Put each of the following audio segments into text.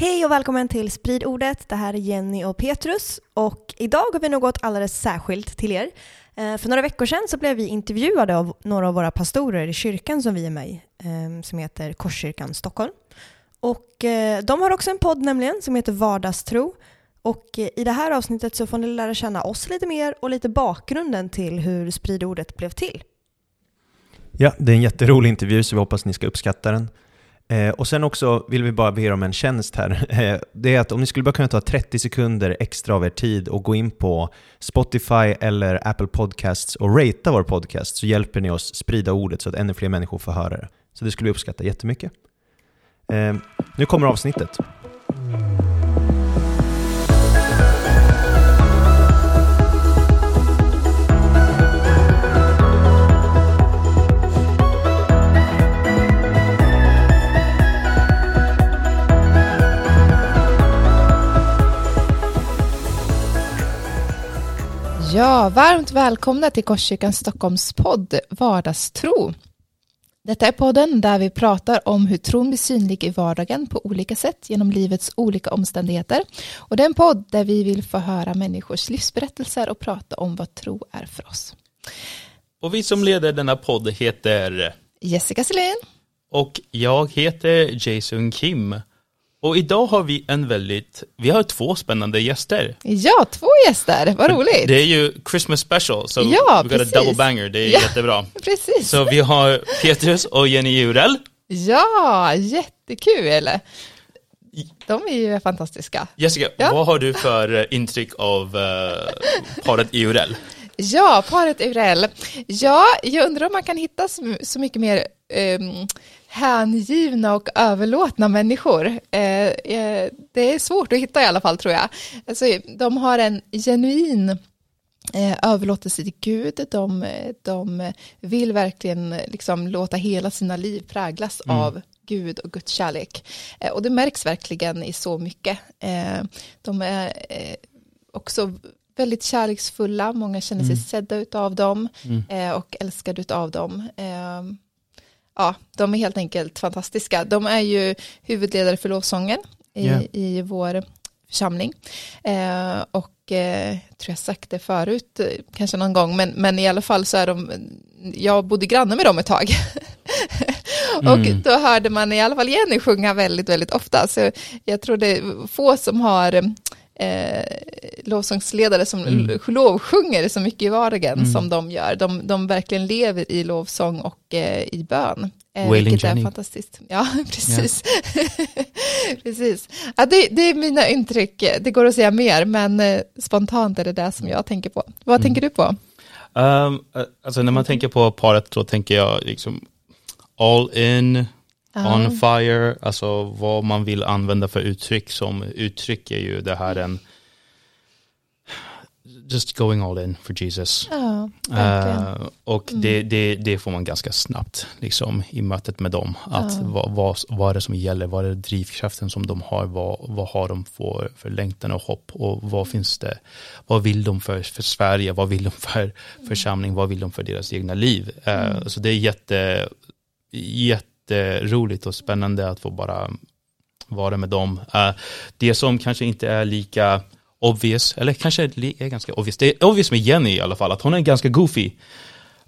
Hej och välkommen till Sprid ordet. Det här är Jenny och Petrus och idag har vi något alldeles särskilt till er. Eh, för några veckor sedan så blev vi intervjuade av några av våra pastorer i kyrkan som vi är med i, eh, som heter Korskyrkan Stockholm. Och eh, de har också en podd nämligen som heter Vardagstro. Och i det här avsnittet så får ni lära känna oss lite mer och lite bakgrunden till hur Sprid ordet blev till. Ja, det är en jätterolig intervju så vi hoppas ni ska uppskatta den. Eh, och sen också vill vi bara be er om en tjänst här. Eh, det är att om ni skulle bara kunna ta 30 sekunder extra av er tid och gå in på Spotify eller Apple Podcasts och ratea vår podcast så hjälper ni oss sprida ordet så att ännu fler människor får höra det. Så det skulle vi uppskatta jättemycket. Eh, nu kommer avsnittet. Ja, varmt välkomna till Korskyrkan Stockholms podd Vardagstro. Detta är podden där vi pratar om hur tron blir synlig i vardagen på olika sätt genom livets olika omständigheter. Och det är en podd där vi vill få höra människors livsberättelser och prata om vad tro är för oss. Och vi som leder denna podd heter Jessica Selin. Och jag heter Jason Kim. Och idag har vi en väldigt, vi har två spännande gäster. Ja, två gäster, vad roligt. Det är ju Christmas special, så ja, vi got a double banger, det är ja, jättebra. Precis. Så vi har Petrus och Jenny Jurel. Ja, jättekul. De är ju fantastiska. Jessica, ja. vad har du för eh, intryck av uh, paret Jurel? Ja, paret Urell. Ja, jag undrar om man kan hitta så, mycket mer um, hängivna och överlåtna människor. Eh, eh, det är svårt att hitta i alla fall tror jag. Alltså, de har en genuin eh, överlåtelse till Gud. De, de vill verkligen liksom låta hela sina liv präglas mm. av Gud och Guds kärlek. Och det märks verkligen i så mycket. De är också väldigt kärleksfulla, många känner sig mm. sedda av dem mm. och älskade av dem ja, de är helt enkelt fantastiska. De är ju huvudledare för lovsången i, yeah. i vår församling. Eh, och eh, tror jag sagt det förut, kanske någon gång, men, men i alla fall så är de, jag bodde granne med dem ett tag. och mm. då hörde man i alla fall Jenny sjunga väldigt, väldigt ofta. Så jag tror det är få som har eh, lovsångsledare som mm. lovsjunger så mycket i vardagen mm. som de gör. De, de verkligen lever i lovsång och eh, i bön. Eh, vilket Jenny. är fantastiskt. Ja, precis. Yeah. precis. Ja, det, det, är mina intryck. Det går att säga mer, men eh, spontant är det det som jag tänker på. Vad mm. tänker du på? Um, alltså när man tänker på paret, då tänker jag liksom all in, on fire, alltså vad man vill använda för uttryck som uttrycker ju det här en just going all in for Jesus. Ja, uh, och mm. det, det, det, får man ganska snabbt liksom, i mötet med dem. Att ja. vad, vad, vad är det som gäller? Vad är drivkraften som de har? Vad, vad har de för, för längtan och hopp? Och vad mm. finns det? Vad vill de för, för Sverige? Vad vill de för mm. församling? Vad vill de för deras egna liv? Uh, mm. Så det är jätte, jätte jätteroligt och spännande att få bara vara med dem. Uh, det som kanske inte är lika obvious, eller kanske är ganska obvious, det är obvious med Jenny i alla fall, att hon är ganska goofy.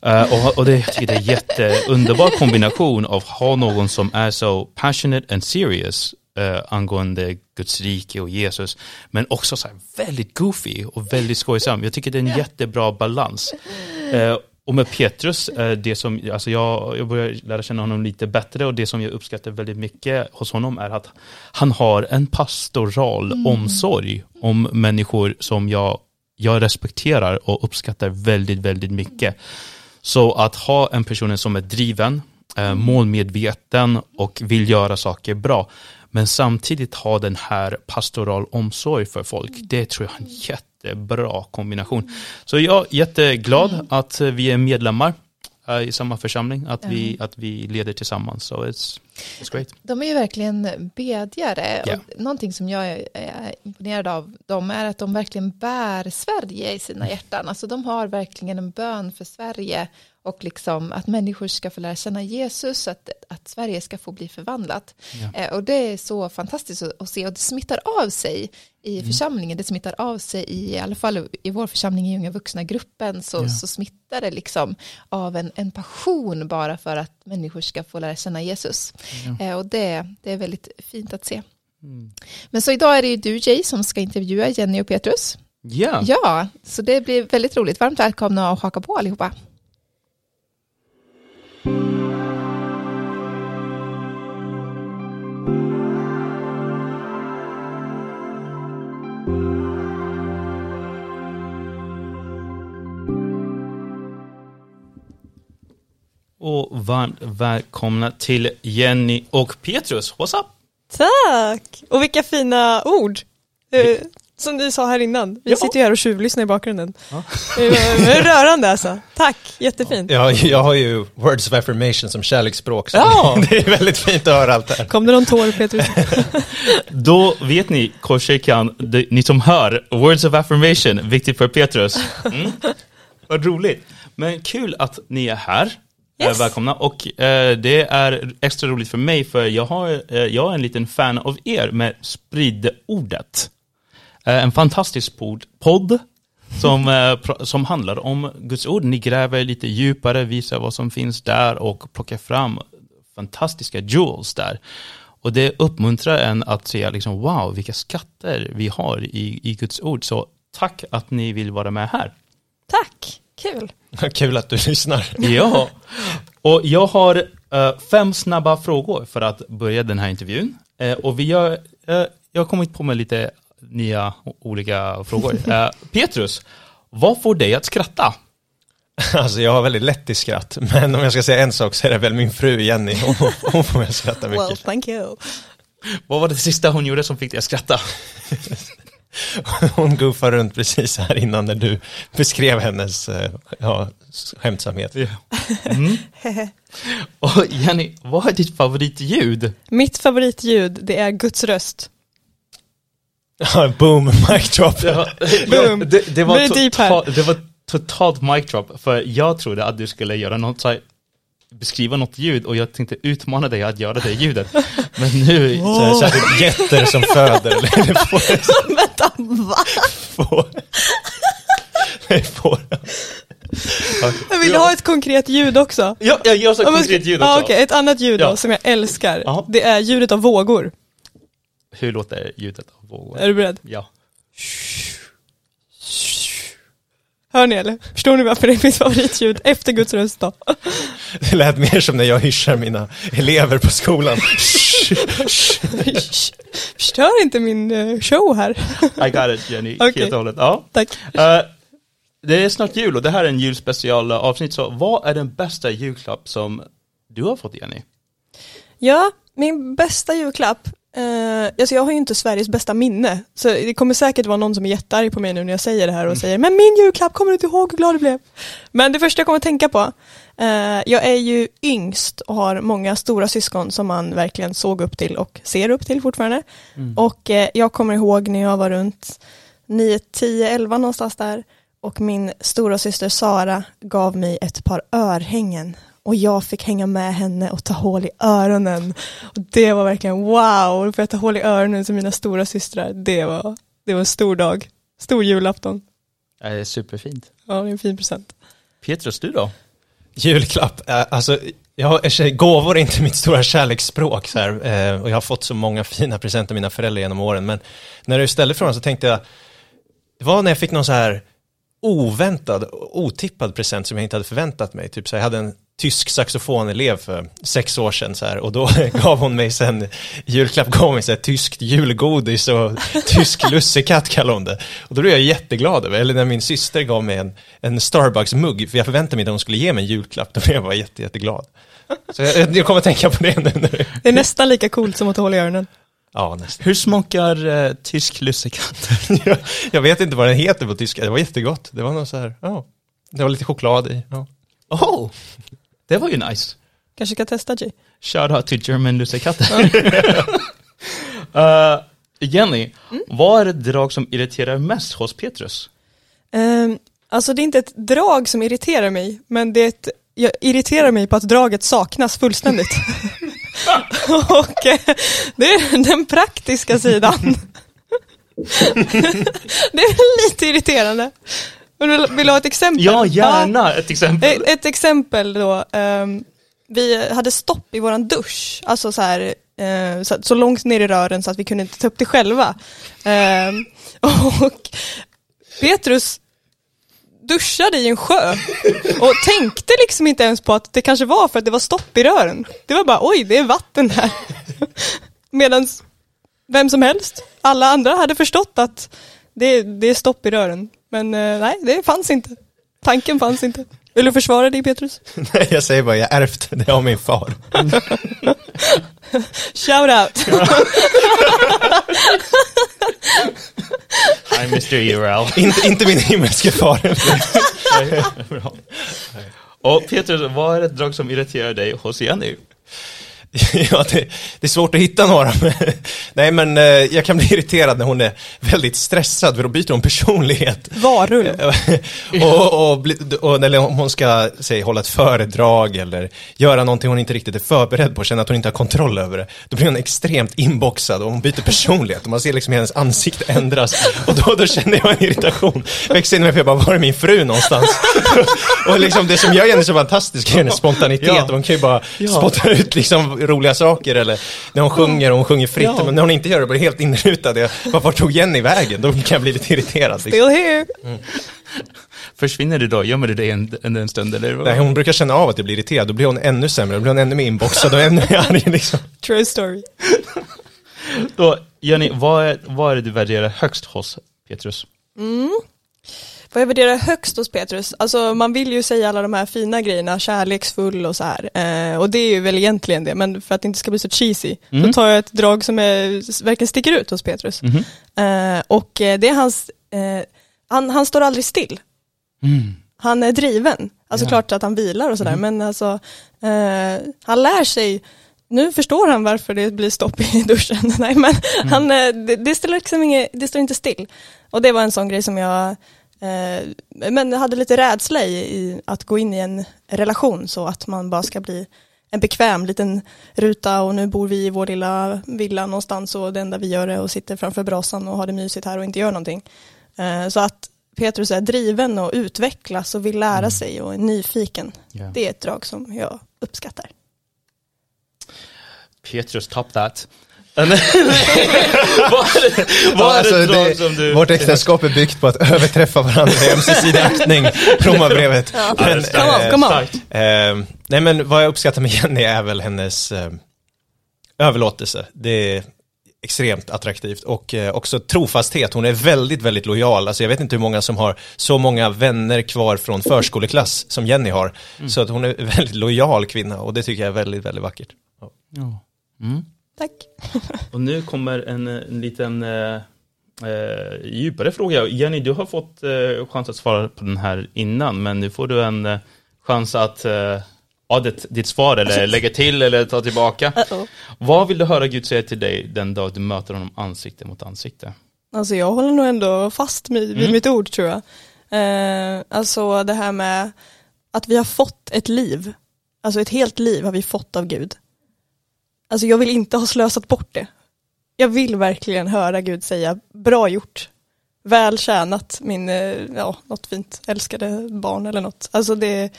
Uh, och, och det, jag tycker det är en jätteunderbar kombination av att ha någon som är så passionate and serious uh, angående Guds rike och Jesus, men också så väldigt goofy och väldigt skojsam. Jag tycker det är en jättebra balans. Uh, och med Petrus, eh, det som, alltså jag, jag börjar lära känna honom lite bättre och det som jag uppskattar väldigt mycket hos honom är att han har en pastoral mm. omsorg om människor som jag, jag respekterar och uppskattar väldigt, väldigt mycket. Så att ha en person som är driven, eh, mm. målmedveten och vill göra saker bra, men samtidigt ha den här pastoral omsorg för folk, det tror jag är en jätte jättebra kombination. Så jag är jätteglad mm. att vi är medlemmar uh, i samma församling, att, mm. vi, att vi leder tillsammans. So it's, it's great. De är ju verkligen bedjare. Yeah. Och någonting som jag är imponerad av dem är att de verkligen bär Sverige i sina hjärtan. Alltså de har verkligen en bön för Sverige och liksom att människor ska få lära känna Jesus, att, att Sverige ska få bli förvandlat. Ja. Eh, och det är så fantastiskt att, att se och det smittar av sig i Mm. församlingen, det smittar av sig i, i alla fall i vår församling i unga vuxna-gruppen så, Ja. så smittar det liksom av en, en passion bara för att människor ska få lära känna Jesus. Ja. Eh, och det, det är väldigt fint att se. Mm. Men så idag är det ju du Jay som ska intervjua Jenny och Petrus. Ja. Ja, så det blir väldigt roligt. Varmt välkomna att haka på allihopa. Och varmt välkomna till Jenny och Petrus. What's up? Tack! Och vilka fina ord! Eh, som du sa här innan. Vi Ja. sitter ju här och tjuvlyssnar i bakgrunden. Ja. Var rörande alltså. Tack, jättefint. Ja, jag har ju words of affirmation som kärleksspråk, så Ja. det är väldigt fint att höra allt det här. Kom det någon tår Petrus? Då vet ni, Korskyrkan, det- ni som hör, words of affirmation, viktigt för Petrus. Mm. Vad roligt. Men kul att ni är här. Yes. Eh, Välkomna. Och eh, det är extra roligt för mig, för jag, har, eh, jag är en liten fan av er med Sprid ordet. Eh, en fantastisk pod, podd som, eh, som handlar om Guds ord. Ni gräver lite djupare, visar vad som finns där och plockar fram fantastiska jewels där. Och det uppmuntrar en att se liksom, wow, vilka skatter vi har i, i Guds ord. Så tack att ni vill vara med här. Tack, kul. Kul att du lyssnar. Ja, och jag har eh, fem snabba frågor för att börja den här intervjun. Eh, och vi gör, eh, jag har kommit på med lite nya olika frågor. Petrus, vad får dig att skratta? Alltså jag har väldigt lätt till skratt, men om jag ska säga en sak så är det väl min fru Jenny. Hon, hon får mig att skratta mycket. Well, thank you. Vad var det sista hon gjorde som fick dig att skratta? Hon goofar runt precis här innan när du beskrev hennes eh, ja, skämtsamhet. Mm. Och Jenny, vad är ditt favoritljud? Mitt favoritljud, det är Guds röst. Ja, Boom, mic drop. Ja, Boom. det, det, var det var totalt mic drop, för jag trodde att du skulle göra något så här, beskriva något ljud och jag tänkte utmana dig att göra det ljudet. Men nu, Så är det säkert getter som föder, eller får, Vänta, va? får, det får. Jag vill ha ett konkret ljud också. ja, jag gör så konkret ljud också. okej, ett annat ljud då, Ja. som jag älskar. Ja. Det är ljudet av vågor. Hur låter ljudet av vågor? Är du beredd? Ja. Hör ni eller? Förstår ni varför det är mitt favoritljud efter Guds röst då? Det lät mer som när jag hyschar mina elever på skolan. Förstör inte min eh, show här. I got it Jenny, Okej. helt och hållet. Ja. Tack. Eh, det är snart jul och det här är en julspecial avsnitt, så vad är den bästa julklapp som du har fått Jenny? Ja, min bästa julklapp. Eh, alltså jag har ju inte Sveriges bästa minne. Så det kommer säkert vara någon som är jättearg på mig nu när jag säger det här och säger Men min julklapp, kommer du inte ihåg hur glad du blev? Men det första jag kommer att tänka på. eh, jag är ju yngst och har många stora syskon som man verkligen såg upp till och ser upp till fortfarande. Och eh, jag kommer ihåg när jag var runt 9, 10, 11 någonstans där. Och min stora syster Sara gav mig ett par örhängen. Och jag fick hänga med henne och ta hål i öronen. Och det var verkligen wow, då får jag ta hål i öronen som mina stora systrar. Det var, det var en stor dag. Stor julafton. Det är superfint. Ja, det är en fin present. Petrus, du då? Julklapp, eh, alltså jag gåvor är inte mitt stora kärleksspråk så här, eh, och jag har fått så många fina presenter av mina föräldrar genom åren, men när du ställde frågan så tänkte jag, det var när jag fick någon så här oväntad, otippad present som jag inte hade förväntat mig. Typ så jag hade en tysk saxofonelev för sex år sedan så här, och då gav hon mig sen, julklapp gav mig så här, tyskt julgodis och tysk lussekatt kallade hon det. Och då blev jag jätteglad över, eller när min syster gav mig en, en Starbucks-mugg, för jag förväntade mig att hon skulle ge mig en julklapp, då blev jag bara jätte, jätteglad. Så jag, jag kommer att tänka på det nu. Det är nästan lika coolt som att ta hål i öronen. ja, nästan. Hur smakar eh, tysk lussekatt? jag, jag vet inte vad den heter på tyska, det var jättegott. Det var något så här, ja, det var lite choklad i. Ja. Oh, det var ju nice. Kanske ska testa Jay. Shout out till German lussekatter. uh, Jenny, vad är det drag som irriterar mest hos Petrus? Ehm, alltså det är inte ett drag som irriterar mig, men det är ett jag irriterar mig på att draget saknas fullständigt. och eh, det är den praktiska sidan. det är lite irriterande. Vill du, ha ett exempel? Ja, gärna ett exempel. Ett, ett exempel då. ehm, vi hade stopp i våran dusch, alltså så här eh, så, så långt ner i rören så att vi kunde inte ta upp det själva. Ehm, och Petrus duschade i en sjö och tänkte liksom inte ens på att det kanske var för att det var stopp i rören. Det var bara oj, det är vatten här. Medan vem som helst, alla andra hade förstått att det, det är stopp i rören. Men eh, nej, det fanns inte. Tanken fanns inte. Vill du försvara dig Petrus? Nej, jag säger bara, jag ärvt det av min far. Shout out! Hi Mr. Urel. inte, inte min himmelske far. Och Petrus, vad är ett drag som irriterar dig hos Jenny? ja, det, det är svårt att hitta några. Nej, men eh, jag kan bli irriterad när hon är väldigt stressad, för då byter hon personlighet. Varulv. och, och, och, eller om hon ska säg, hålla ett föredrag eller göra någonting hon inte riktigt är förberedd på, känna att hon inte har kontroll över det. Då blir hon extremt inboxad och hon byter personlighet och man ser liksom hennes ansikte ändras. Och då, då känner jag en irritation. Växer in i mig för jag bara, var är min fru någonstans? och liksom det som gör henne så fantastisk är hennes spontanitet. Ja. Och hon kan ju bara Ja. spotta ut liksom roliga saker eller när hon sjunger och hon sjunger fritt. Ja. Men när hon inte gör det blir helt inrutad. Jag, bara, vart tog Jenny vägen? Då kan jag bli lite irriterad. Liksom. Still here. Försvinner du då? Gömmer du dig en, en, en stund eller? vad? Nej, hon brukar känna av att jag blir irriterad, då blir hon ännu sämre, då blir hon ännu mer inboxad och ännu mer arg liksom. True story. Då, Jenny, vad är, vad är det du värderar högst hos Petrus? Vad jag värderar högst hos Petrus, alltså man vill ju säga alla de här fina grejerna, kärleksfull och så här. Eh, och det är ju väl egentligen det, men för att det inte ska bli så cheesy, Mm. då tar jag ett drag som är, verkligen sticker ut hos Petrus. Mhm. Eh, och eh, det är hans, eh, han, han står aldrig still. Mm. Han är driven. Alltså Ja. klart att han vilar och sådär, men alltså eh, han lär sig nu förstår han varför det blir stopp i duschen. Nej, men han, eh, det, det, står liksom inget, det står inte still. Och det var en sån grej som jag men hade lite rädsla i, i att gå in i en relation så att man bara ska bli en bekväm liten ruta och nu bor vi i vår lilla villa någonstans och det enda vi gör är att sitta framför brasan och ha det mysigt här och inte göra någonting. Eh, så att Petrus är driven och utvecklas och vill lära sig och är nyfiken. Ja. Det är ett drag som jag uppskattar. Petrus, top that. vad är det, vad är Alltså, det drag det- som du... Vårt äktenskap är byggt på att överträffa varandra i ömsesidig aktning, Romarbrevet. Ja. Men, Ja, det är starkt. Come on, come on. Starkt. eh, nej men vad jag uppskattar med Jenny är väl hennes eh, överlåtelse. Det är extremt attraktivt och eh, också trofasthet. Hon är väldigt, väldigt lojal. Alltså jag vet inte hur många som har så många vänner kvar från förskoleklass som Jenny har. Så att hon är en väldigt lojal kvinna och det tycker jag är väldigt, väldigt vackert. Ja. Mm. Tack. Och nu kommer en, en liten eh, eh, djupare fråga. Jenny, du har fått eh, chans att svara på den här innan, men nu får du en eh, chans att eh, ja, det, ditt svar eller lägga till eller ta tillbaka. Uh-oh. Vad vill du höra Gud säga till dig den dag du möter honom ansikte mot ansikte? Alltså jag håller nog ändå fast vid Mm. mitt ord tror jag. Eh, alltså det här med att vi har fått ett liv. Alltså ett helt liv har vi fått av Gud. Alltså jag vill inte ha slösat bort det. Jag vill verkligen höra Gud säga bra gjort. Väl tjänat min, eh, ja, något fint, älskade barn eller något. Alltså det,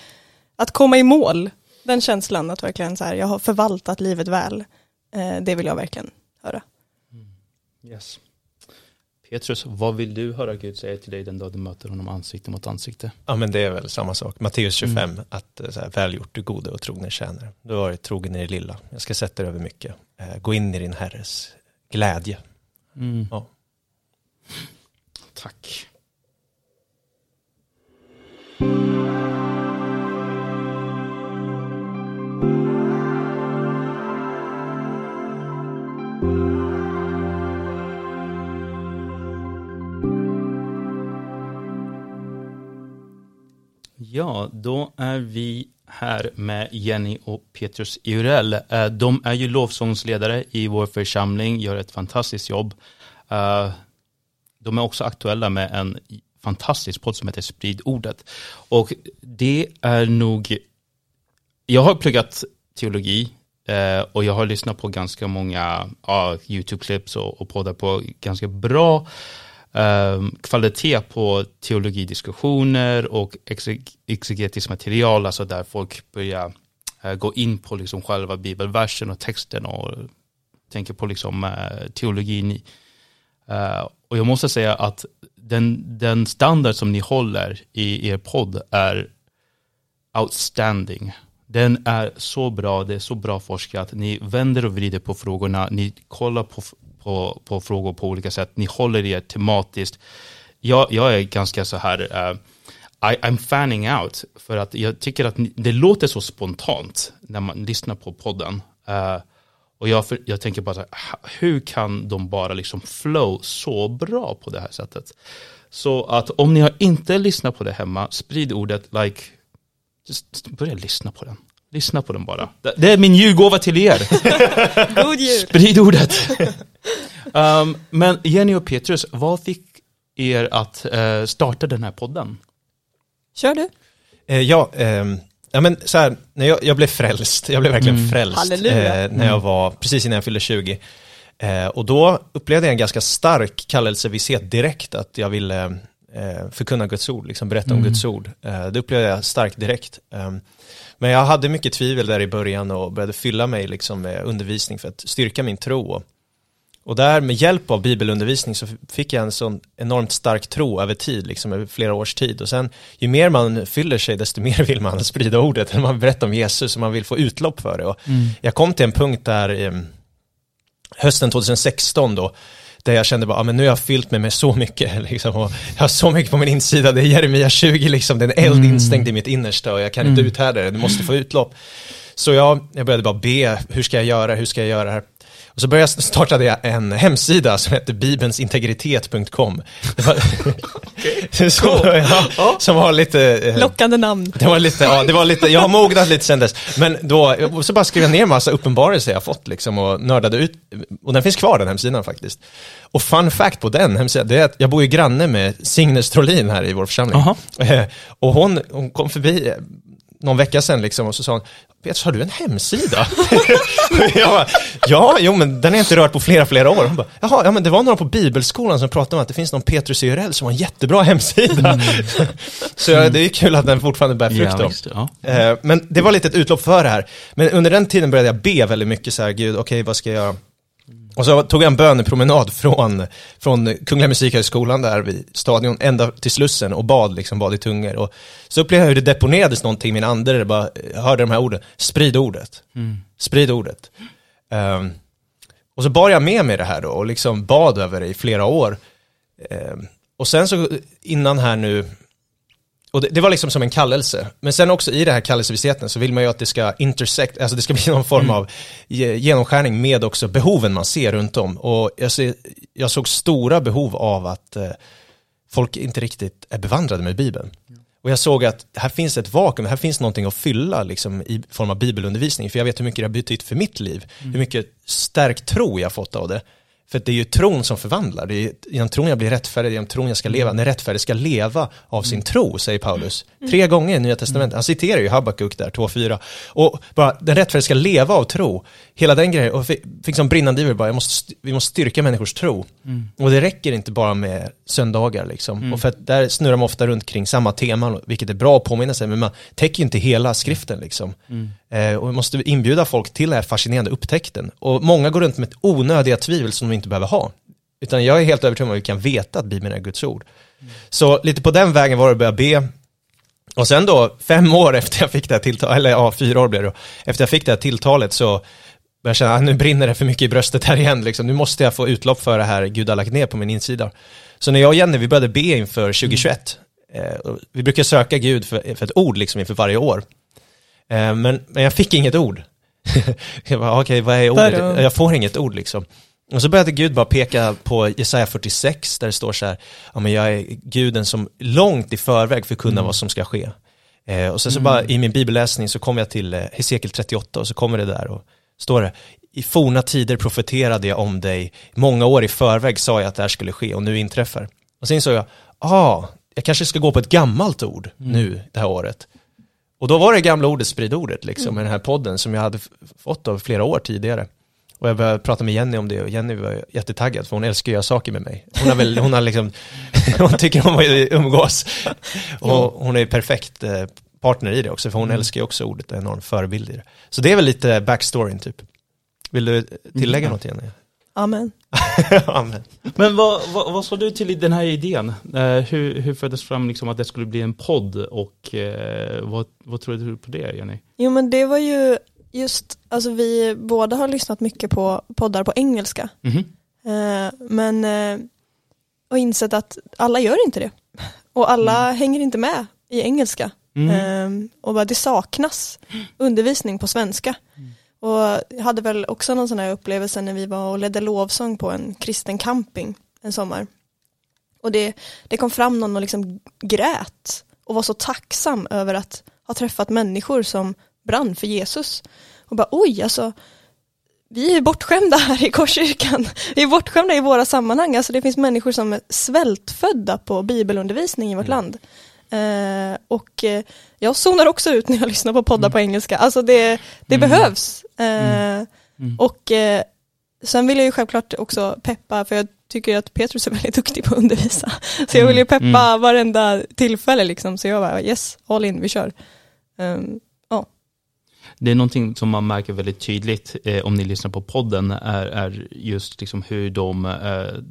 att komma i mål, den känslan att verkligen så här, jag har förvaltat livet väl. Eh, det vill jag verkligen höra. Mm. Yes. Petrus, vad vill du höra Gud säga till dig den dag du möter honom ansikte mot ansikte? Ja men det är väl samma sak. Matteus 25, Mm. att eh, så här, väl gjort du gode och trogne tjänare. Du har varit trogen i det lilla. Jag ska sätta dig över mycket. Eh, gå in i din herres glädje. Mm. Ja. Tack. Ja, då är vi här med Jenny och Petrus Eurell. Eh, de är ju lovsångsledare i vår församling, gör ett fantastiskt jobb. Eh, de är också aktuella med en fantastisk podd som heter Sprid ordet. Och det är nog jag har pluggat teologi eh, och jag har lyssnat på ganska många ja, YouTube-klipp och, och poddar på ganska bra eh, kvalitet på teologidiskussioner och exegetiskt material, alltså där folk börjar eh, gå in på liksom själva bibelversen och texten och tänker på liksom, eh, teologin. Uh, och jag måste säga att den, den standard som ni håller i er podd är outstanding. Den är så bra, det är så bra forskat. Ni vänder och vrider på frågorna, ni kollar på, på, på frågor på olika sätt, ni håller er tematiskt. Jag, jag är ganska så här, uh, I, I'm fanning out, för att jag tycker att ni, det låter så spontant när man lyssnar på podden. Uh, och jag, för, jag tänker bara så här, hur kan de bara liksom flow så bra på det här sättet? Så att om ni har inte lyssnat på det hemma, sprid ordet, like, just börja lyssna på den. Lyssna på den bara. Det är min julgåva till er. God jul! Sprid ordet. um, men Jenny och Petrus, vad fick er att uh, starta den här podden? Kör du. Eh, ja, ehm, ja, men så här, när jag, jag blev frälst, jag blev verkligen Mm. frälst eh, när jag var, precis innan jag fyllde 20. Eh, och då upplevde jag en ganska stark kallelsevisshet direkt, att jag ville eh, förkunna Guds ord, liksom berätta om Mm. Guds ord. Eh, det upplevde jag starkt direkt. Men jag hade mycket tvivel där i början och började fylla mig liksom med undervisning för att styrka min tro. Och, där med hjälp av bibelundervisning så fick jag en sån enormt stark tro över tid, liksom över flera års tid. Och sen ju mer man fyller sig, desto mer vill man sprida ordet, man berättar om Jesus och man vill få utlopp för det. Och jag kom till en punkt där eh, hösten 2016 då, där jag kände bara, ah, men nu har jag fyllt mig med så mycket, liksom, och jag har så mycket på min insida, det är Jeremia 20, liksom, det är en eld Mm. instängd i mitt innersta och jag kan inte uthärda det, du måste få utlopp. Så jag, jag började bara be, hur ska jag göra, hur ska jag göra det här? Och så började jag, startade jag en hemsida som heter bibelsintegritet.com. Det var, så, ja, som var lite... eh, Lockande namn. det var lite, ja, det var lite, jag har mognat lite sen dess. Men då, så bara skrev jag ner massa uppenbarelser jag fått liksom och nördade ut. Och den finns kvar den hemsidan faktiskt. Och fun fact på den hemsidan, det är att jag bor ju granne med Signe Strolin här i vår församling. Aha. Eh, Och hon, hon kom förbi eh, någon vecka sedan liksom och så sa hon, Petrus, har du en hemsida? jag bara, ja, jo men den är inte rörd på flera, flera år. Hon bara, jaha, ja men det var några på bibelskolan som pratade om att det finns någon Petrus IRL som har en jättebra hemsida. så ja, det är kul att den fortfarande bär frukt då. visst, ja. Eh, Men det var lite ett utlopp för det här. Men under den tiden började jag be väldigt mycket så här, gud, okej, vad ska jag göra? Och så tog jag en bönepromenad från, från Kungliga Musikhögskolan där vid stadion ända till Slussen och bad, liksom bad i tungor. Och så upplevde jag hur det deponerades någonting i min ande, där bara jag hörde de här orden, sprid ordet, sprid ordet. Ehm, och så bar jag med mig det här då och liksom bad över det i flera år. Ehm, och sen så innan här nu, och det, det var liksom som en kallelse. Men sen också i det här kallelsevissheten så vill man ju att det ska intersect, alltså det ska bli någon form av ge- genomskärning med också behoven man ser runt om. Och jag, ser, jag såg stora behov av att eh, folk inte riktigt är bevandrade med Bibeln. Och jag såg att här finns ett vakuum, här finns någonting att fylla liksom, i form av bibelundervisning. För jag vet hur mycket det har betytt för mitt liv. Hur mycket stärkt tro jag har fått av det. För det är ju tron som förvandlar. Det är genom tron jag blir rättfärdig, genom tron jag ska leva. När rättfärdig ska leva av sin tro, säger Paulus. Tre gånger i Nya Testamentet. Han citerar ju Habakuk där, 2.4. Och bara, den rättfärdige ska leva av tro. Hela den grejen. Och fick, fick som brinnande iver bara, jag måste, st- vi måste styrka människors tro. Och det räcker inte bara med söndagar liksom. Och för att där snurrar man ofta runt kring samma teman, vilket är bra att påminna sig, men man täcker ju inte hela skriften liksom. Eh, Eh, och vi måste inbjuda folk till den här fascinerande upptäckten. Och många går runt med ett onödiga tvivel som de inte behöver ha. Utan jag är helt övertygad om att vi kan veta att Bibeln är Guds ord. Så lite på den vägen var det att börja be. Och sen då, fem år efter jag fick det här tilltalet, eller ja, fyra år blev det då, efter jag fick det här tilltalet så började jag känna att nu brinner det för mycket i bröstet här igen, liksom. nu måste jag få utlopp för det här Gud har lagt ner på min insida. Så när jag och Jenny, vi började be inför 2021, eh, vi brukar söka Gud för, för ett ord liksom inför varje år. Eh, men, men jag fick inget ord. jag bara, okej, vad är ordet? Jag får inget ord liksom. Och så började Gud bara peka på Jesaja 46, där det står så här, ja men jag är guden som långt i förväg förkunnar vad som ska ske. Eh, och sen så bara i min bibelläsning så kom jag till eh, Hesekiel 38 och så kommer det där och står det, i forna tider profeterade jag om dig, många år i förväg sa jag att det här skulle ske och nu inträffar. Och sen insåg jag, ah, jag kanske ska gå på ett gammalt ord nu det här året. Och då var det gamla ordet sprid ordet liksom, med den här podden som jag hade fått av flera år tidigare. Och jag började prata med Jenny om det och Jenny var jättetaggad för hon älskar att göra saker med mig. Hon har väl, hon har liksom, hon tycker om att umgås. Och hon är perfekt eh, partner i det också, för hon älskar ju också ordet och är en enorm förebild i det. Så det är väl lite backstoryn typ. Vill du tillägga Mm. något Jenny? Amen. Amen. Men vad, vad, vad sa du till den här idén? Eh, hur, hur föddes fram liksom att det skulle bli en podd och eh, vad, vad tror du på det Jenny? Jo men det var ju just, alltså vi båda har lyssnat mycket på poddar på engelska. Mhm. Eh, men, eh, och insett att alla gör inte det. Och alla hänger inte med i engelska. Mm. Eh, och bara det saknas undervisning på svenska. Och jag hade väl också någon sån här upplevelse när vi var och ledde lovsång på en kristen camping en sommar. Och det, det kom fram någon och liksom grät och var så tacksam över att ha träffat människor som brann för Jesus. Och bara oj, alltså vi är bortskämda här i Korskyrkan. Vi är bortskämda i våra sammanhang. Alltså det finns människor som är svältfödda på bibelundervisning i vårt land. Eh, och eh, jag zonar också ut när jag lyssnar på poddar på engelska. Alltså det, det Mm. behövs. Eh, Mm. Och eh, sen vill jag ju självklart också peppa, för jag tycker att Petrus är väldigt duktig på att undervisa. Så jag vill ju peppa Mm. varenda tillfälle liksom. Så jag bara yes, all in, vi kör. Um, Det är någonting som man märker väldigt tydligt eh, om ni lyssnar på podden är, är just liksom hur de, eh,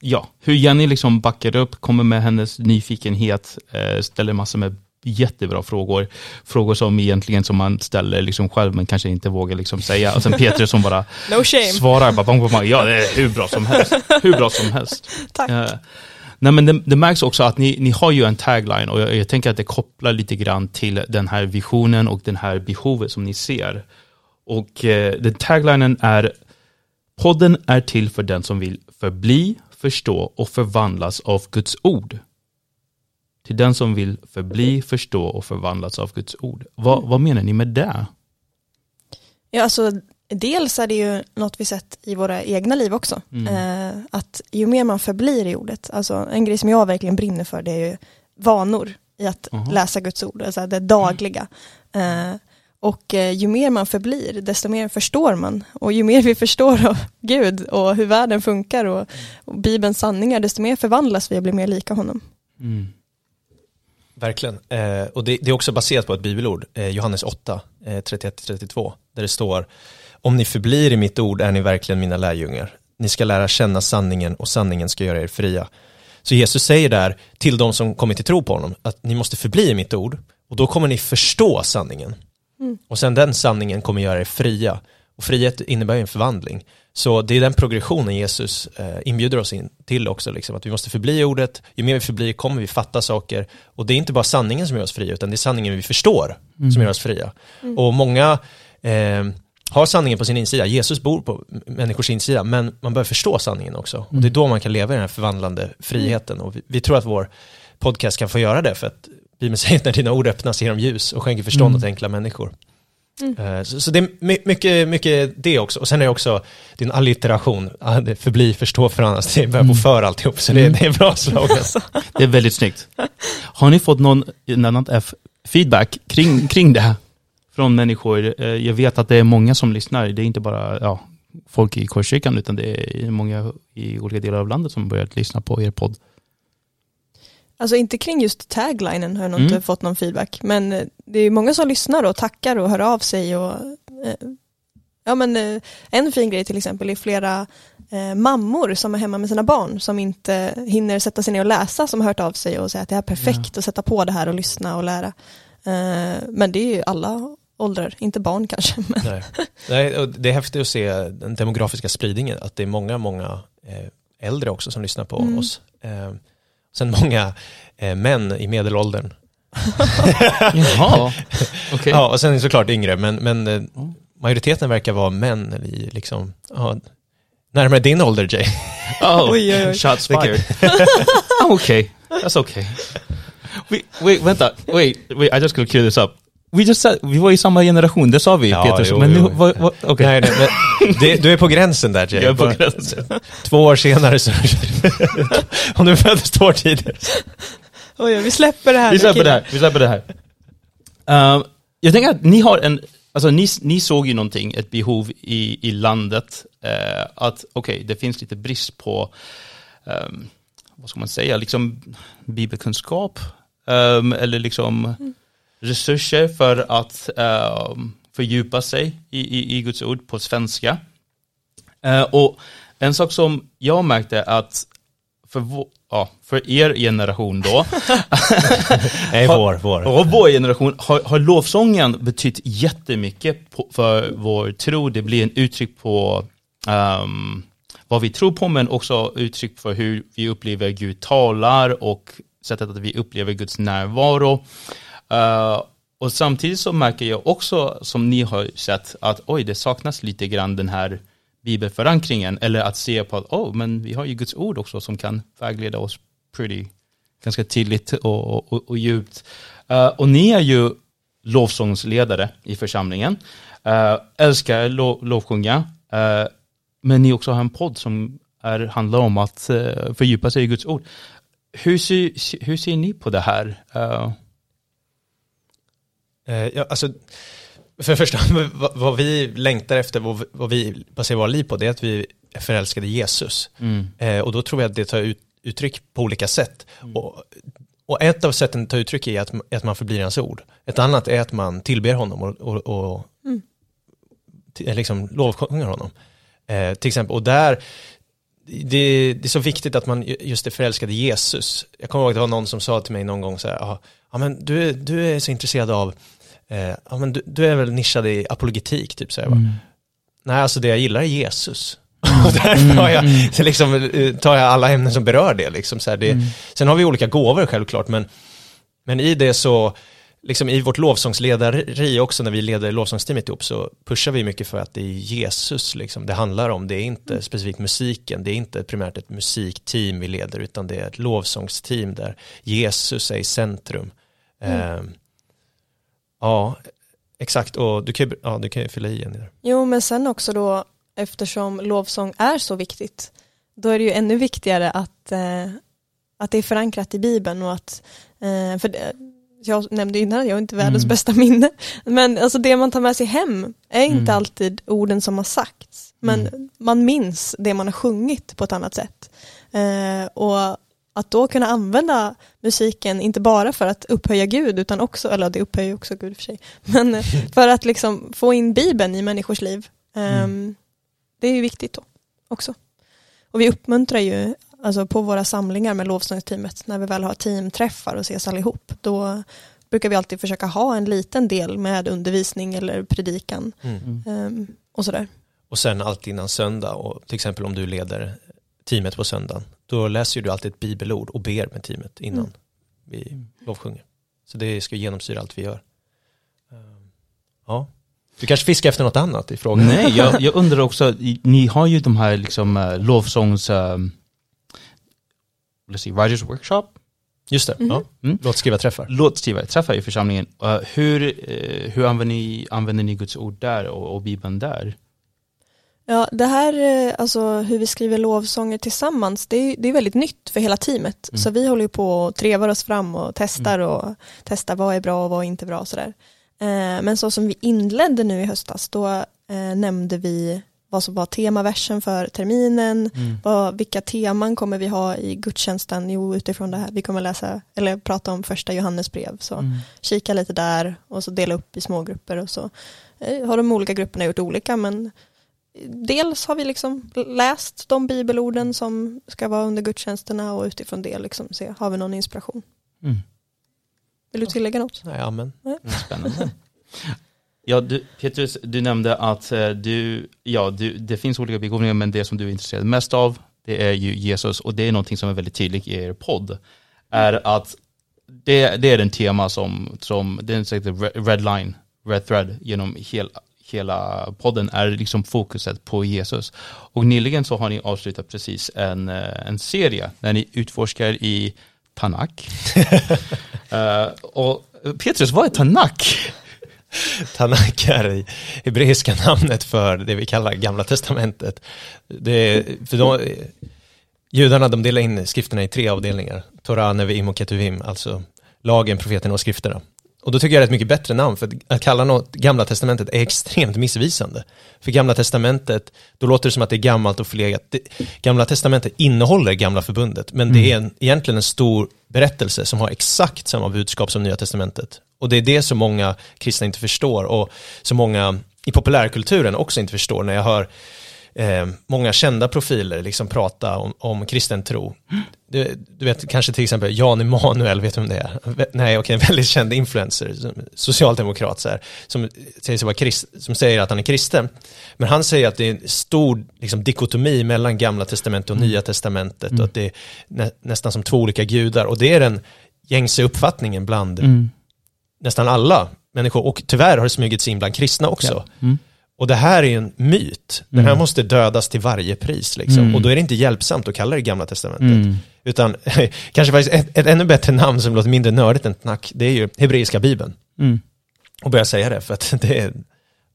ja, hur Jenny liksom backar upp, kommer med hennes nyfikenhet, eh, ställer massor med jättebra frågor. Frågor som egentligen som man ställer liksom själv men kanske inte vågar liksom säga. Och sen Peter som bara no svarar, bara, bang, bang, bang, ja det är hur bra som helst. Hur bra som helst. Tack. Eh, nej men det, det märks också att ni, ni har ju en tagline och jag, jag tänker att det kopplar lite grann till den här visionen och den här behovet som ni ser. Och eh, den taglinen är Podden är till för den som vill förbli, förstå och förvandlas av Guds ord. Till den som vill förbli, förstå och förvandlas av Guds ord. Vad, vad menar ni med det? Ja, alltså, dels är det ju något vi sett i våra egna liv också. Mm. Eh, att ju mer man förblir i ordet, alltså en grej som jag verkligen brinner för det är ju vanor i att Aha. läsa Guds ord, alltså det dagliga. Eh, och eh, ju mer man förblir, desto mer förstår man. Och ju mer vi förstår av Gud och hur världen funkar och, och Bibelns sanningar, desto mer förvandlas vi och blir mer lika honom. Mm. Verkligen. Eh, och det, det är också baserat på ett bibelord, eh, Johannes 8, eh, 31-32, där det står Om ni förblir i mitt ord är ni verkligen mina lärjungar. Ni ska lära känna sanningen och sanningen ska göra er fria. Så Jesus säger där till de som kommit till tro på honom att ni måste förbli i mitt ord och då kommer ni förstå sanningen. Mm. Och sen den sanningen kommer göra er fria. Och frihet innebär ju en förvandling. Så det är den progressionen Jesus eh, inbjuder oss in till också, liksom, att vi måste förbli i ordet, ju mer vi förblir kommer vi fatta saker. Och det är inte bara sanningen som gör oss fria, utan det är sanningen vi förstår som gör oss fria. Och många eh, har sanningen på sin insida, Jesus bor på människors insida, men man behöver förstå sanningen också. Och det är då man kan leva i den här förvandlande friheten. Och vi, vi tror att vår podcast kan få göra det, för att Bibeln säger att när dina ord öppnas ger de ljus och skänker förstånd Mm. åt enkla människor. Eh, Så, så det är my- mycket, mycket det också. Och sen är det också din allitteration, ah, det förbli, förstå, förandras. Det börjar på för alltihop, så det, det är bra slogan. Det är väldigt snyggt. Har ni fått någon, F, feedback kring, kring det här? Från människor. Eh, Jag vet att det är många som lyssnar. Det är inte bara ja, folk i Korskyrkan, utan det är många i olika delar av landet som börjat lyssna på er podd. Alltså inte kring just taglinen har jag nog Mm. inte fått någon feedback, men eh, det är många som lyssnar och tackar och hör av sig och eh, ja men eh, en fin grej till exempel är flera eh, mammor som är hemma med sina barn som inte hinner sätta sig ner och läsa som har hört av sig och säger att det är perfekt att sätta på det här och lyssna och lära. Men det är ju alla åldrar, inte barn kanske. Men, Nej. Nej, och det är häftigt att se den demografiska spridningen, att det är många, många äldre också som lyssnar på Mm. oss. Sen många eh, män i medelåldern. Jaha, okej. Ja, och sen såklart yngre, men, men eh, majoriteten verkar vara män i liksom, ja, närmare din ålder Jay. Oh, Oj, oj, oj. shots fired. I'm okay. That's okay. Wait, wait, vänta. Wait, wait, I just gotta clear this up. We just said, vi var i samma generation, det sa vi Ja, Peter. jo, men nu, vad, vad, okej. Nej, nej, men det, du är på gränsen där Jay. Jag är på gränsen. Två år senare så... Om du föddes två år tidigare. oj, vi släpper det här. Vi släpper det här. Vi släpper det här. Ehm, jag tänker att ni har en, alltså ni, ni såg ju någonting, ett behov i, i landet, eh, att okej, okay, det finns lite brist på, um, vad ska man säga, liksom bibelkunskap, um, eller liksom mm. Resurser för att um, fördjupa sig i, i, i Guds ord på svenska. Uh, och en sak som jag märkte att för, ja, för er generation då. Nej, vår, vår. Och vår generation har, har lovsången betytt jättemycket på, för vår tro. Det blir en uttryck på um, vad vi tror på, men också uttryck för hur vi upplever Gud talar och sättet att vi upplever Guds närvaro. Uh, och samtidigt så märker jag också, som ni har sett, att oj, det saknas lite grann den här bibelförankringen eller att se på att oh, men vi har ju Guds ord också som kan vägleda oss pretty, ganska tydligt och, och, och djupt. Uh, och ni är ju lovsångsledare i församlingen, uh, älskar lo, lovsjunga, uh, men ni också har en podd som är, handlar om att uh, fördjupa sig i Guds ord. Hur ser, hur ser ni på det här? Ja, alltså, för det första, vad vi längtar efter, vad vi baserar våra liv på, det är att vi är förälskade i Jesus. Mm. Eh, och då tror jag att det tar ut, uttryck på olika sätt. Mm. Och, och, ett av sätten att ta uttryck är att, att man förblir hans ord. Ett annat är att man tillber honom och, och, och mm. liksom lovsjunger honom. Eh, till exempel, och där, det, det, är så viktigt att man just är förälskad i Jesus. Jag kommer ihåg att det var någon som sa till mig någon gång så här, ja men du, du är så intresserad av eh, ja, men du, du, är väl nischad i apologetik, typ så mm. Nej, alltså det jag gillar är Jesus. Mm. och därför har jag, mm. liksom, eh, tar jag alla ämnen som berör det. Liksom, så det mm. Sen har vi olika gåvor självklart, men, men i det så, liksom i vårt lovsångslederi också, när vi leder lovsångsteamet ihop, så pushar vi mycket för att det är Jesus liksom, det handlar om. Det är inte mm. specifikt musiken, det är inte primärt ett musikteam vi leder, utan det är ett lovsångsteam där Jesus är i centrum. Mm. Um, Ja, exakt. Och du kan, ja, du kan ju fylla i en. Jo, men sen också då, eftersom lovsång är så viktigt, då är det ju ännu viktigare att, eh, att det är förankrat i Bibeln och att, eh, för det, jag nämnde innan, jag har inte världens mm. bästa minne, men alltså det man tar med sig hem är inte mm. alltid orden som har sagts, men mm. man minns det man har sjungit på ett annat sätt. Eh, och att då kunna använda musiken, inte bara för att upphöja Gud, utan också, eller det upphöjer också Gud för sig, men för att liksom få in Bibeln i människors liv. Mm. Um, det är ju viktigt då också. Och vi uppmuntrar ju alltså på våra samlingar med lovsångsteamet, när vi väl har teamträffar och ses allihop, då brukar vi alltid försöka ha en liten del med undervisning eller predikan. Mm. Um, och sådär. Och sen alltid innan söndag, och till exempel om du leder teamet på söndagen, då läser du alltid ett bibelord och ber med teamet innan mm. vi lovsjunger. Så det ska genomsyra allt vi gör. Ehm, ja. Du kanske fiskar efter något annat i frågan? Nej, jag, jag undrar också, ni har ju de här liksom uh, lovsångs, um, let's see, Writers Workshop. Just det, mm. ja. mm. låtskrivarträffar. Låtskrivarträffar i församlingen. Uh, hur uh, hur använder, ni, använder ni Guds ord där och, och Bibeln där? Ja, det här, eh, alltså hur vi skriver lovsånger tillsammans, det är, det är väldigt nytt för hela teamet. Mm. Så vi håller på och trevar oss fram och testar mm. och testar vad är bra och vad är inte bra och sådär. Eh, men så som vi inledde nu i höstas, då eh, nämnde vi vad som var temaversen för terminen, mm. vad, vilka teman kommer vi ha i gudstjänsten, jo utifrån det här, vi kommer läsa, eller prata om första Johannes brev, så mm. kika lite där och så dela upp i smågrupper och så har de olika grupperna gjort olika, men dels har vi liksom läst de bibelorden som ska vara under gudstjänsterna och utifrån det liksom se, har vi någon inspiration? Mm. Vill du tillägga något? Nej, amen. Mm, spännande. Ja, du, Petrus, du nämnde att eh, du, ja, du, det finns olika begåvningar, men det som du är intresserad mest av, det är ju Jesus, och det är någonting som är väldigt tydligt i er podd, är att det, det är en tema som, som det är en red line, red thread genom hela, hela podden är liksom fokuset på Jesus. Och nyligen så har ni avslutat precis en, eh, en serie där ni utforskar i Tanak. uh, och Petrus, vad är Tanak? Tanak är hebreiska namnet för det vi kallar gamla testamentet. Det, för de, judarna de delar in skrifterna i tre avdelningar. Torah, Nevi'im och Ketuvim, alltså lagen, profeterna och skrifterna. Och då tycker jag det är ett mycket bättre namn, för att kalla något Gamla Testamentet är extremt missvisande. För Gamla Testamentet, då låter det som att det är gammalt och förlegat. Det, Gamla Testamentet innehåller Gamla Förbundet, men det är en, egentligen en stor berättelse som har exakt samma budskap som Nya Testamentet. Och det är det som många kristna inte förstår och som många i populärkulturen också inte förstår när jag hör eh, många kända profiler liksom prata om, om kristen tro. Du, du, vet kanske till exempel Jan Emanuel, vet du vem det är? Nej, okej, en väldigt känd influencer, socialdemokrat så här, som, säger sig vara krist, som säger att han är kristen. Men han säger att det är en stor liksom, dikotomi mellan gamla testamentet och mm. nya testamentet mm. och att det är nä, nästan som två olika gudar. Och det är den gängse uppfattningen bland mm. nästan alla människor. Och tyvärr har det smugit sig in bland kristna också. Ja. Mm. Och det här är en myt. Den här mm. måste dödas till varje pris. Liksom. Mm. Och då är det inte hjälpsamt att kalla det gamla testamentet. Mm. Utan kanske faktiskt ett, ett, ännu bättre namn som låter mindre nördigt än knack, det är ju hebreiska bibeln. Mm. Och börja säga det, för att det är,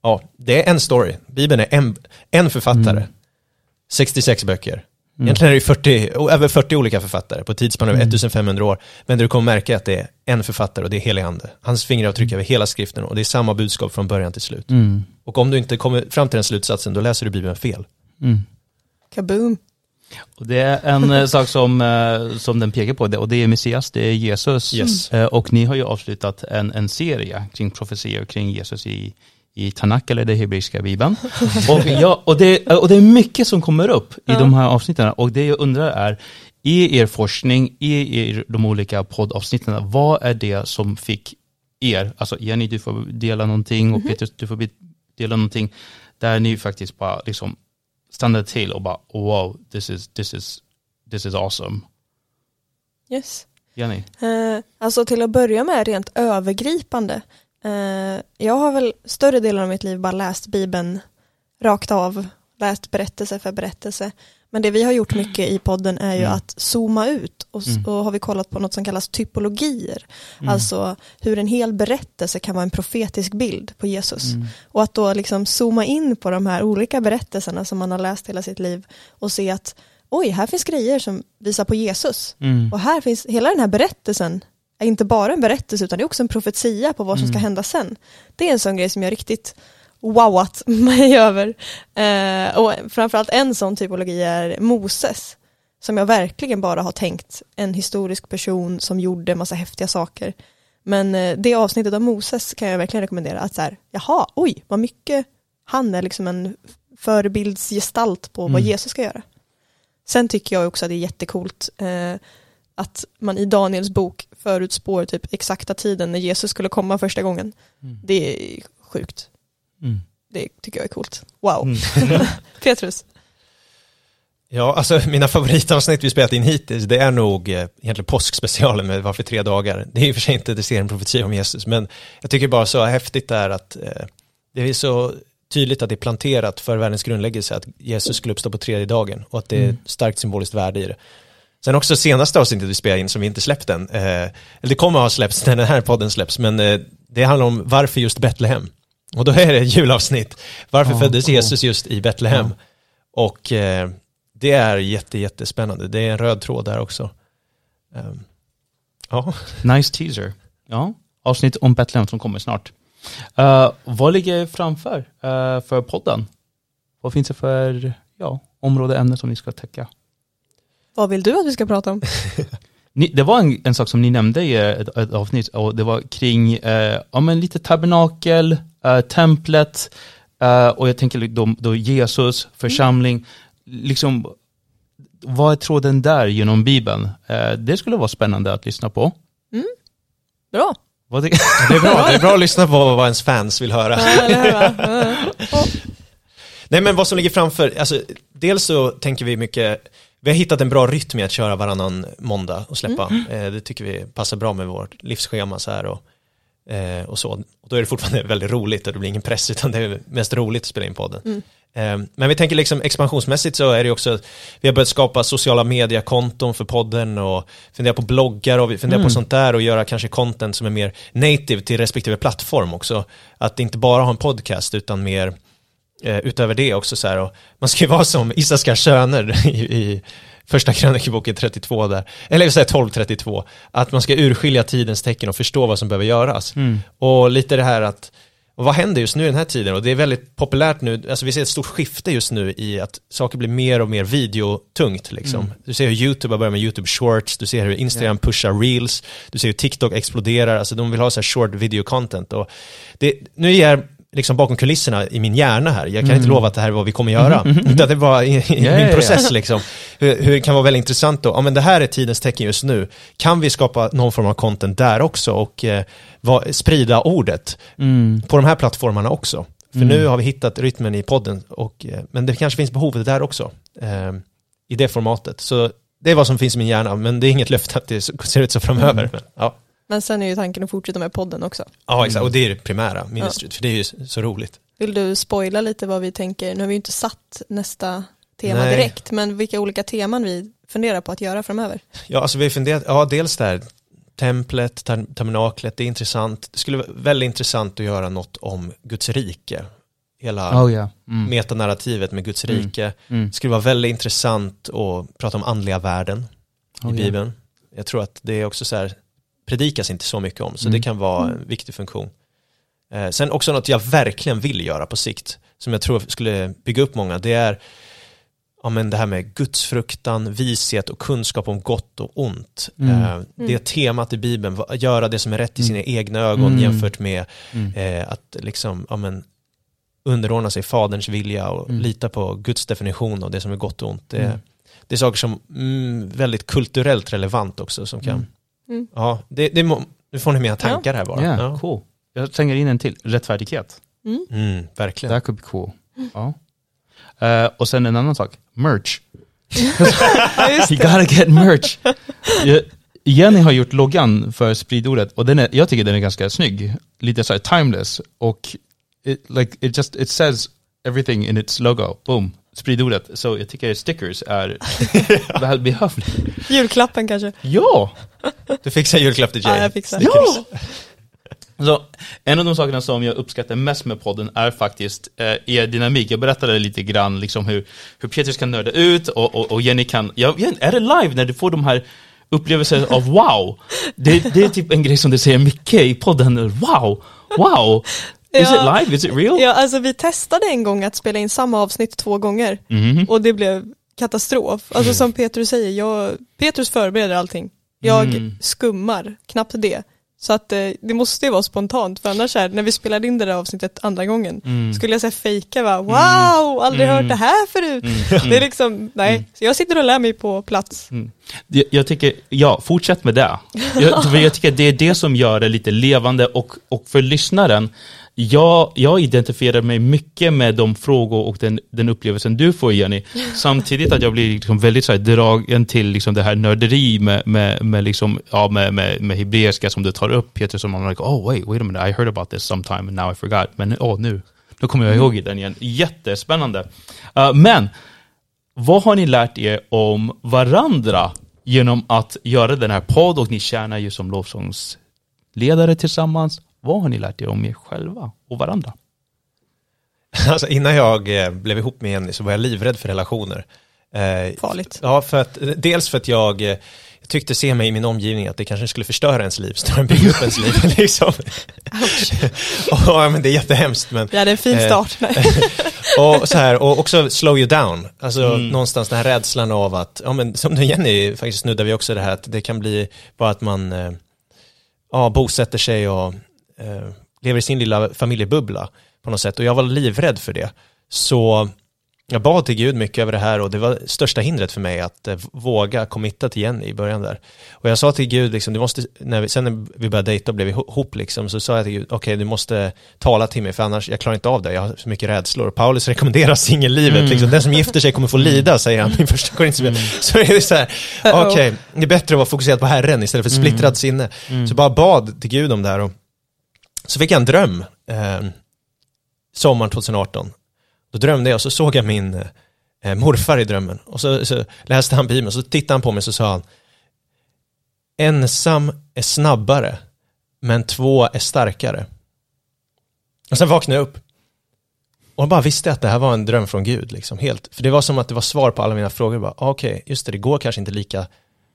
ja, det är en story. Bibeln är en, en författare. 66 mm. böcker. Mm. Egentligen är det 40, över 40 olika författare på ett tidsspann över mm. 1500 år. Men du kommer märka att det är en författare och det är helig ande. Hans fingeravtryck över hela skriften och det är samma budskap från början till slut. Mm. Och om du inte kommer fram till den slutsatsen, då läser du Bibeln fel. Mm. Kaboom. Och det är en eh, sak som, eh, som den pekar på, och det är Messias, det är Jesus. Yes. Eh, och ni har ju avslutat en, en serie kring profetior kring Jesus i, i Tanak eller det hebreiska bibeln. och, ja, och, det, och det är mycket som kommer upp i ja. de här avsnitten och det jag undrar är, i er forskning, i er, de olika poddavsnitten, vad är det som fick er, alltså Jenny du får dela någonting och mm -hmm. Peter du får dela någonting, där ni faktiskt bara liksom stannade till och bara wow, this is, this is, this is awesome. Yes. Jenny? Uh, alltså till att börja med rent övergripande Eh, jag har väl större delen av mitt liv bara läst Bibeln rakt av, läst berättelse för berättelse. Men det vi har gjort mycket i podden är ju mm. att zooma ut och, mm. och har vi kollat på något som kallas typologier. Mm. Alltså hur en hel berättelse kan vara en profetisk bild på Jesus. Mm. Och att då liksom zooma in på de här olika berättelserna som man har läst hela sitt liv och se att oj, här finns grejer som visar på Jesus. Mm. Och här finns, hela den här berättelsen är inte bara en berättelse utan det är också en profetia på vad som ska mm. hända sen. Det är en sån grej som jag riktigt wowat mig över. Eh, och framförallt en sån typologi är Moses, som jag verkligen bara har tänkt en historisk person som gjorde massa häftiga saker. Men eh, det avsnittet av Moses kan jag verkligen rekommendera, att så här, jaha, oj, vad mycket han är liksom en förebildsgestalt på mm. vad Jesus ska göra. Sen tycker jag också att det är jättekult eh, att man i Daniels bok förutspår typ exakta tiden när Jesus skulle komma första gången. Mm. Det är sjukt. Mm. Det tycker jag är coolt. Wow. Mm. Petrus? Ja, alltså mina favoritavsnitt vi spelat in hittills, det är nog eh, egentligen påskspecialen med Varför tre dagar. Det är i och för sig inte det ser en profetia om Jesus, men jag tycker bara så häftigt är att eh, det är så tydligt att det är planterat för världens grundläggelse att Jesus skulle uppstå på tredje dagen och att det är mm. starkt symboliskt värde i det. Sen också senaste avsnittet vi spelade in som vi inte släppt än, eh, eller det kommer att ha släppts när den här podden släpps, men eh, det handlar om varför just Betlehem. Och då är det julavsnitt. Varför oh, föddes Jesus just i Betlehem? Oh. Och eh, det är jätte, jättespännande. Det är en röd tråd där också. Um, ja. Nice teaser. Ja, avsnitt om Betlehem som kommer snart. Uh, vad ligger framför uh, för podden? Vad finns det för ja, område, ämne som ni ska täcka? Vad vill du att vi ska prata om? Ni, det var en, en, sak som ni nämnde i ett, ett avsnitt och det var kring eh, ja, men lite tabernakel, eh, templet eh, och jag tänker då, då Jesus, församling. Mm. Liksom, vad är tråden där genom Bibeln? Eh, det skulle vara spännande att lyssna på. Mm. Bra. Det, det, är bra. det är bra att lyssna på vad ens fans vill höra. Nej men vad som ligger framför, alltså, dels så tänker vi mycket vi har hittat en bra rytm i att köra varannan måndag och släppa. Mm. Eh, det tycker vi passar bra med vårt livsschema så här och, eh, och så. Och då är det fortfarande väldigt roligt och det blir ingen press utan det är mest roligt att spela in podden. Mm. Eh, men vi tänker liksom expansionsmässigt så är det också, vi har börjat skapa sociala mediekonton för podden och fundera på bloggar och vi funderar mm. på sånt där och göra kanske content som är mer native till respektive plattform också. Att inte bara ha en podcast utan mer eh, utöver det också så här, och man ska ju vara som Isaskar söner i, i första krönikeboken 32 där, eller jag säger 1232, att man ska urskilja tidens tecken och förstå vad som behöver göras. Mm. Och lite det här att, vad händer just nu i den här tiden? Och det är väldigt populärt nu, alltså vi ser ett stort skifte just nu i att saker blir mer och mer videotungt liksom. Mm. Du ser hur YouTube har börjat med YouTube Shorts, du ser hur Instagram pushar Reels, du ser hur TikTok exploderar, alltså de vill ha så här short video content. Och det, nu är liksom bakom kulisserna i min hjärna här, jag kan Mm. inte lova att det här är vad vi kommer göra, mhm, mhm. utan det var i, i ja, min process liksom. Hur, hur det kan vara väldigt intressant då, ja men det här är tidens tecken just nu, kan vi skapa någon form av content där också och eh, vad, sprida ordet? Mm. på de här plattformarna också. För Mm. nu har vi hittat rytmen i podden, och, eh, men det kanske finns behov där också. Eh, I det formatet. Så det är vad som finns i min hjärna, men det är inget löfte att det ser ut så framöver. Mm. Men, ja. Men sen är ju tanken att fortsätta med podden också. ja, exakt. Och det är det primära, ministryt, för det är ju så roligt. Vill du spoila lite vad vi tänker? Nu har vi ju inte satt nästa tema Nej. direkt, men vilka olika teman vi funderar på att göra framöver. Ja, alltså vi har funderat, ja dels där, templet, ter- tabernaklet, det är intressant. Det skulle vara väldigt intressant att göra något om Guds rike. Hela Oh ja. Mm. metanarrativet med Guds Mm. rike. Mm. Det skulle vara väldigt intressant att prata om andliga världen. i Oh, ja. Bibeln. Jag tror att det är också så här, predikas inte så mycket om, så Mm. det kan vara en viktig funktion. Eh, sen också något jag verkligen vill göra på sikt, som jag tror skulle bygga upp många, det är ja, men det här med gudsfruktan, vishet och kunskap om gott och ont. Mm. Eh, det temat i Bibeln, va- göra det som är rätt i sina egna ögon Mm. jämfört med Mm. eh, att liksom, ja, men, underordna sig faderns vilja och Mm. lita på Guds definition av det som är gott och ont. Det, Mm. det är saker som mm, väldigt kulturellt relevant också som kan, Mm. Ja, det, det må, nu får ni mina tankar här bara. Yeah, Ja. cool. Jag slänger in en till. Rättfärdighet. Mm. Mm, verkligen. That could be cool. Ja. Eh, och sen en annan sak. Merch. you gotta get merch. Jag- Jenny har gjort loggan för spridordet och den är, jag tycker den är ganska snygg. Lite såhär timeless och it, like, it, just, it says everything in its logo. Boom. Spridordet. Så jag tycker stickers är välbehövligt. Julklappen kanske? Ja! Du fixar julklapp till Ja, Jay. jag fixar. Ja! Så, en av de sakerna som jag uppskattar mest med podden är faktiskt eh, er dynamik. Jag berättade lite grann liksom hur, hur Petrus kan nörda ut och, och, och Jenny kan, ja, är det live när du får de här upplevelser av wow? Det, det är typ en grej som du säger mycket i podden, wow, wow! Is Ja. it live? Is it real? Ja, alltså vi testade en gång att spela in samma avsnitt två gånger Mhm. och det blev katastrof. Alltså som Petrus säger, jag, Petrus förbereder allting. Jag Mm. skummar, knappt det. Så att eh, det måste ju vara spontant, för annars är när vi spelade in det där avsnittet andra gången, Mm. skulle jag säga fejka va, wow, aldrig Mm. hört det här förut. Mm. Det är liksom, nej, Mm. så jag sitter och lär mig på plats. Jag, jag tycker, ja, fortsätt med det. Jag, jag tycker det är det som gör det lite levande och, och för lyssnaren, jag, jag identifierar mig mycket med de frågor och den, den upplevelsen du får Jenny. Samtidigt att jag blir liksom väldigt så här, dragen till liksom det här nörderi med, med, med, liksom, ja, med, med, med hebreiska som du tar upp, Peter, som man like, oh wait, wait a minute, I heard about this sometime and now I forgot. Men oh, nu, då kommer jag ihåg den igen. Jättespännande. Uh, men, vad har ni lärt er om varandra genom att göra den här podd och ni tjänar ju som lovsångsledare tillsammans? Vad har ni lärt er om er själva och varandra? Alltså, innan jag eh, blev ihop med Jenny så var jag livrädd för relationer. Eh, Farligt. Ja, för att, dels för att jag, eh, jag tyckte se mig i min omgivning att det kanske skulle förstöra ens liv snarare än bygga upp ens liv. Liksom. och, ja, men det är jättehemskt men Vi hade en fin start. Och, så här, och också slow you down. Alltså Mm. någonstans den här rädslan av att, ja men som du Jenny faktiskt snuddar vi också det här att det kan bli bara att man eh, ja, bosätter sig och eh, lever i sin lilla familjebubbla på något sätt. Och jag var livrädd för det. Så jag bad till Gud mycket över det här och det var största hindret för mig att eh, våga committa till Jenny i början där. Och jag sa till Gud, liksom, du måste, när vi, sen när vi började dejta och blev ihop, liksom, så sa jag till Gud, okej du måste tala till mig för annars, jag klarar inte av det, jag har så mycket rädslor. Paulus rekommenderar singellivet, Mm. liksom, den som gifter sig kommer få lida, säger han i första Korinthierbrevet. Så är det så här, okej, det är bättre att vara fokuserad på Herren istället för Mm. splittrad sinne. Så bara bad till Gud om det här och så fick jag en dröm eh, sommaren 2018. Då drömde jag och så såg jag min eh, morfar i drömmen och så, så läste han Bibeln och så tittade han på mig och så sa han Ensam är snabbare men två är starkare. Och sen vaknade jag upp. och bara visste att det här var en dröm från Gud. Liksom, helt. För det var som att det var svar på alla mina frågor. Bara, ah, Okej, okay, just det, det går kanske inte lika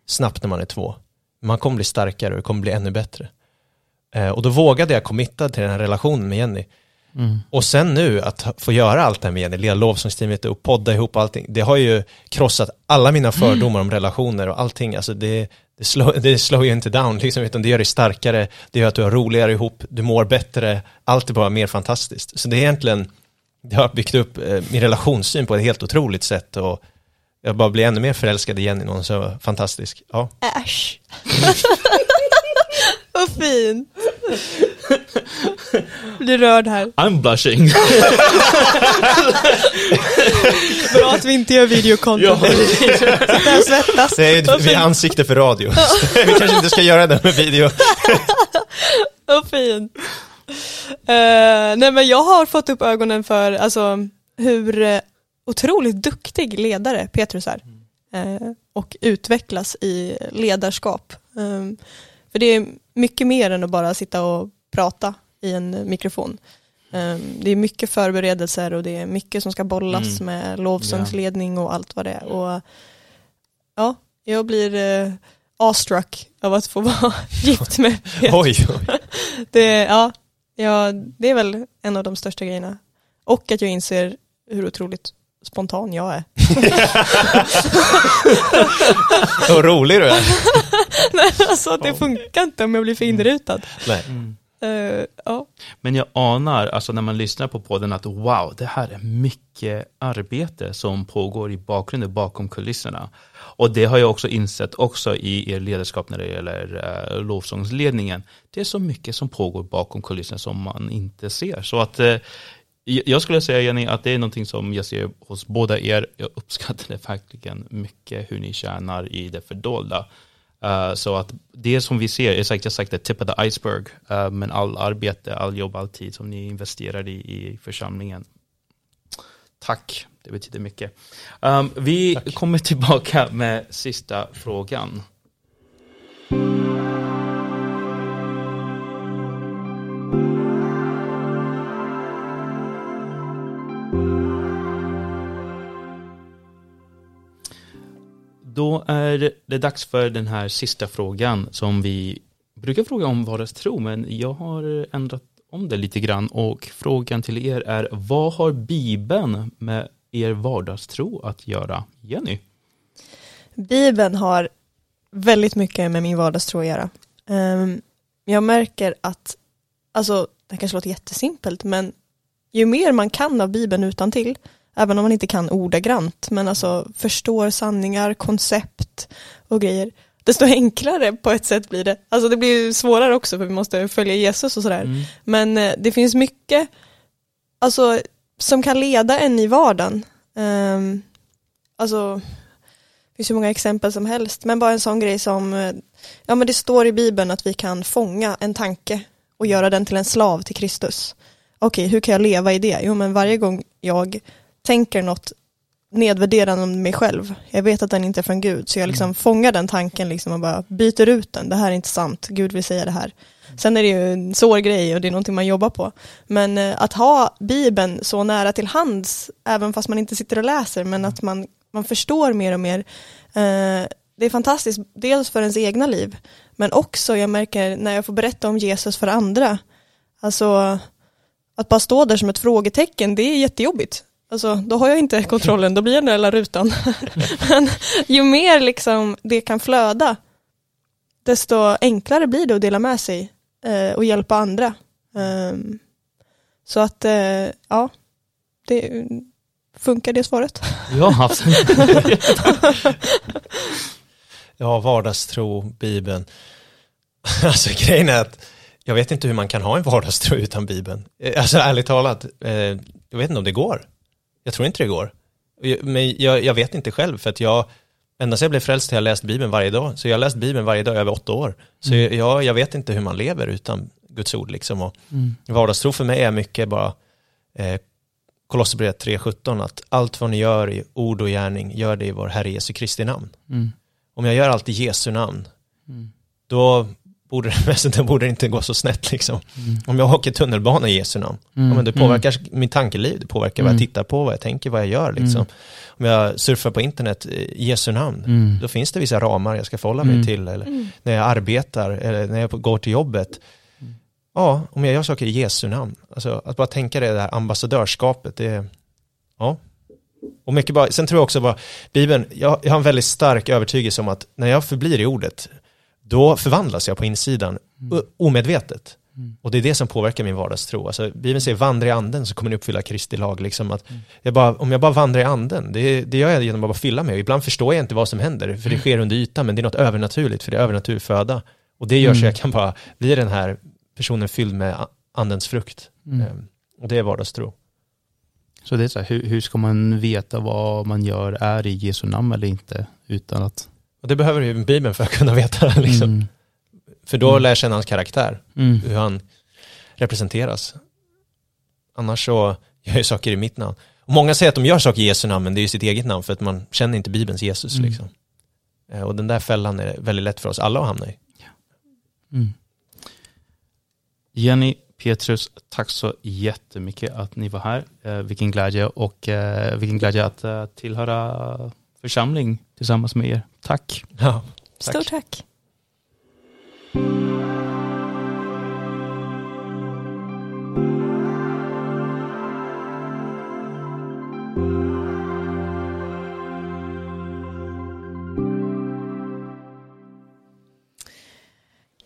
snabbt när man är två. Man kommer bli starkare och det kommer bli ännu bättre. Eh, och då vågade jag committa till den här relationen med Jenny. Mm. Och sen nu att få göra allt det här med Jenny, leda lovsångsteamet och podda ihop allting, det har ju krossat alla mina fördomar mm. om relationer och allting. Alltså det, det, slår, det slår ju inte down, liksom, utan det gör dig starkare, det gör att du har roligare ihop, du mår bättre, allt är bara mer fantastiskt. Så det är egentligen, det har byggt upp eh, min relationssyn på ett helt otroligt sätt och jag bara blir ännu mer förälskad i Jenny, någon så fantastisk. Ja. Äsch. Fint. Blir rörd här. I'm blushing. Bra att vi inte gör videokontot. Sitter här svettas. Det är, vi är ansikte för radio. vi kanske inte ska göra det med video. Vad fint. Uh, nej men jag har fått upp ögonen för alltså, hur uh, otroligt duktig ledare Petrus är. Uh, och utvecklas i ledarskap. Um, för det är mycket mer än att bara sitta och prata i en mikrofon. Um, det är mycket förberedelser och det är mycket som ska bollas mm. med lovsångsledning och allt vad det är. Och, ja, jag blir uh, awestruck av att få vara gift med Oj, oj. Det, ja, ja, det är väl en av de största grejerna. Och att jag inser hur otroligt spontan jag är. Vad rolig du är. Nej, alltså det funkar inte om jag blir för inrutad. Nej. Mm. Uh, ja. Men jag anar, alltså när man lyssnar på podden, att wow, det här är mycket arbete som pågår i bakgrunden, bakom kulisserna. Och det har jag också insett också i er ledarskap när det gäller uh, lovsångsledningen. Det är så mycket som pågår bakom kulisserna som man inte ser. Så att uh, jag skulle säga Jenny att det är någonting som jag ser hos båda er. Jag uppskattar det verkligen mycket hur ni tjänar i det fördolda. Uh, så att det som vi ser är sagt, jag sagt det tip of the iceberg, uh, men all arbete, all jobb, all tid som ni investerar i, i församlingen. Tack, det betyder mycket. Um, vi Tack. kommer tillbaka med sista frågan. Då är det dags för den här sista frågan som vi brukar fråga om vardagstro, men jag har ändrat om det lite grann och frågan till er är vad har Bibeln med er vardagstro att göra? Jenny? Bibeln har väldigt mycket med min vardagstro att göra. Ehm, jag märker att, alltså det kanske låter jättesimpelt, men ju mer man kan av Bibeln utan till även om man inte kan ordagrant, men alltså förstår sanningar, koncept och grejer, desto enklare på ett sätt blir det. Alltså det blir svårare också för vi måste följa Jesus och sådär. Mm. Men eh, det finns mycket alltså, som kan leda en i vardagen. Um, alltså, det finns hur många exempel som helst, men bara en sån grej som, eh, ja men det står i Bibeln att vi kan fånga en tanke och göra den till en slav till Kristus. Okej, hur kan jag leva i det? Jo, men varje gång jag tänker något nedvärderande om mig själv. Jag vet att den inte är från Gud, så jag liksom mm. fångar den tanken liksom och bara byter ut den. Det här är inte sant, Gud vill säga det här. Sen är det ju en svår grej och det är någonting man jobbar på. Men eh, att ha Bibeln så nära till hands, även fast man inte sitter och läser, men att man, man förstår mer och mer. Eh, det är fantastiskt, dels för ens egna liv, men också jag märker när jag får berätta om Jesus för andra. Alltså, att bara stå där som ett frågetecken, det är jättejobbigt. Alltså, då har jag inte kontrollen, då blir jag den där lilla rutan. Men ju mer liksom det kan flöda, desto enklare blir det att dela med sig eh, och hjälpa andra. Um, så att, eh, ja, det funkar det svaret? Ja, absolut. ja, vardagstro, Bibeln. Alltså grejen är att jag vet inte hur man kan ha en vardagstro utan Bibeln. Eh, alltså ärligt talat, eh, jag vet inte om det går. Jag tror inte det går. Men jag, jag vet inte själv, för att jag, ända sedan jag blev frälst har jag läst Bibeln varje dag. Så jag har läst Bibeln varje dag i över åtta år. Så mm. jag, jag vet inte hur man lever utan Guds ord. Liksom. Och mm. Vardagstro för mig är mycket bara eh, Kolosserbrevet 3.17, att allt vad ni gör i ord och gärning, gör det i vår Herre Jesu Kristi namn. Mm. Om jag gör allt i Jesu namn, mm. då borde, det borde inte gå så snett liksom. Om jag åker tunnelbana i Jesu namn, Mm. ja, men det påverkar min tankeliv, det påverkar vad jag Mm. tittar på, vad jag tänker, vad jag gör liksom. Om jag surfar på internet i Jesu namn, Mm. då finns det vissa ramar jag ska förhålla mig Mm. till. Eller när jag arbetar, eller när jag går till jobbet. Ja, om jag gör saker i Jesu namn. Alltså att bara tänka det där ambassadörskapet, det är, ja. Och mycket bara, sen tror jag också bara, Bibeln, jag, jag har en väldigt stark övertygelse om att när jag förblir i ordet, då förvandlas jag på insidan o- omedvetet. Och det är det som påverkar min vardagstro. Alltså, Bibeln säger vandra i anden så kommer ni uppfylla Kristi lag. Liksom att jag bara, om jag bara vandrar i anden, det, det gör jag genom att bara fylla mig. Och ibland förstår jag inte vad som händer, för det sker under ytan, men det är något övernaturligt, för det är övernaturlig föda. Och det gör så jag kan bara bli den här personen fylld med andens frukt. Ehm, Och det är vardagstro. Så det är så här, hur, hur ska man veta vad man gör är i Jesu namn eller inte utan att... Och det behöver ju Bibeln för att kunna veta. Liksom. Mm. För då lär jag känna hans karaktär, Mm. hur han representeras. Annars så gör jag saker i mitt namn. Och många säger att de gör saker i Jesu namn, men det är ju sitt eget namn för att man känner inte Bibelns Jesus. Mm. Liksom. Eh, Och den där fällan är väldigt lätt för oss alla att hamna i. Mm. Jenny, Petrus, tack så jättemycket att ni var här. Eh, vilken glädje och eh, vilken glädje att eh, tillhöra församling tillsammans med er. Tack. Ja, tack. Stort tack.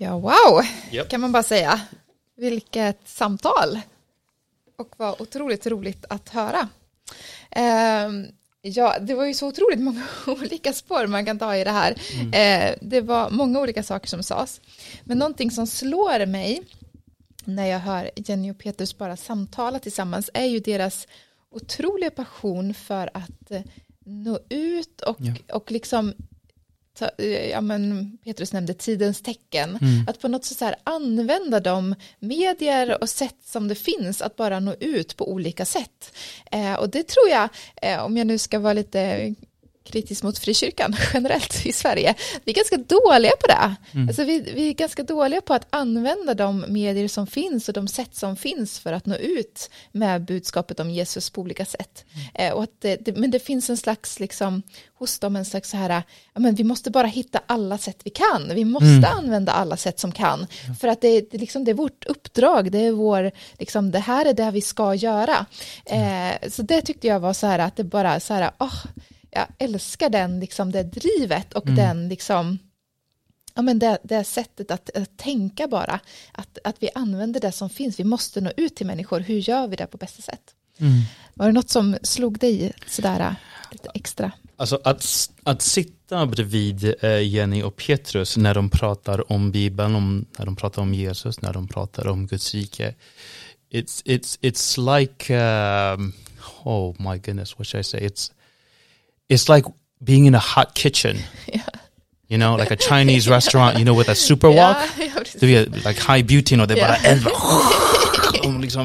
Ja, wow, Japp. kan man bara säga. Vilket samtal. Och vad otroligt roligt att höra. Ehm, ja, det var ju så otroligt många olika spår man kan ta i det här. Eh, det var många olika saker som sades. Men någonting som slår mig när jag hör Jenny och Petrus bara samtala tillsammans är ju deras otroliga passion för att eh, nå ut och, Ja. och liksom ja, men Petrus nämnde tidens tecken, Mm. att på något sätt så här använda de medier och sätt som det finns att bara nå ut på olika sätt. Eh, och det tror jag, eh, om jag nu ska vara lite kritisk mot frikyrkan generellt i Sverige, vi är ganska dåliga på det. Alltså vi, vi är ganska dåliga på att använda de medier som finns och de sätt som finns för att nå ut med budskapet om Jesus på olika sätt. Eh, och att det, det, men det finns en slags, liksom, hos dem en slags så här, ja, men vi måste bara hitta alla sätt vi kan. Vi måste använda alla sätt som kan. För att det, det, liksom, det är vårt uppdrag, det är vår, liksom, det här är det vi ska göra. Eh, så det tyckte jag var så här att det bara så här, åh, jag älskar den, liksom, det drivet och den liksom Ja, men det, det sättet att, att tänka bara, att, att vi använder det som finns, vi måste nå ut till människor, hur gör vi det på bästa sätt? Var det något som slog dig sådär äh, lite extra? Alltså att, att sitta bredvid eh, Jenny och Petrus när de pratar om Bibeln, om, när de pratar om Jesus, när de pratar om Guds rike. It's, it's, it's like, um, oh my goodness, what should I say? It's, it's like being in a hot kitchen. You know, like a Chinese restaurant, you know, with a super wok. Ja, precis. Du vet, like high beauty, och det Ja. bara eld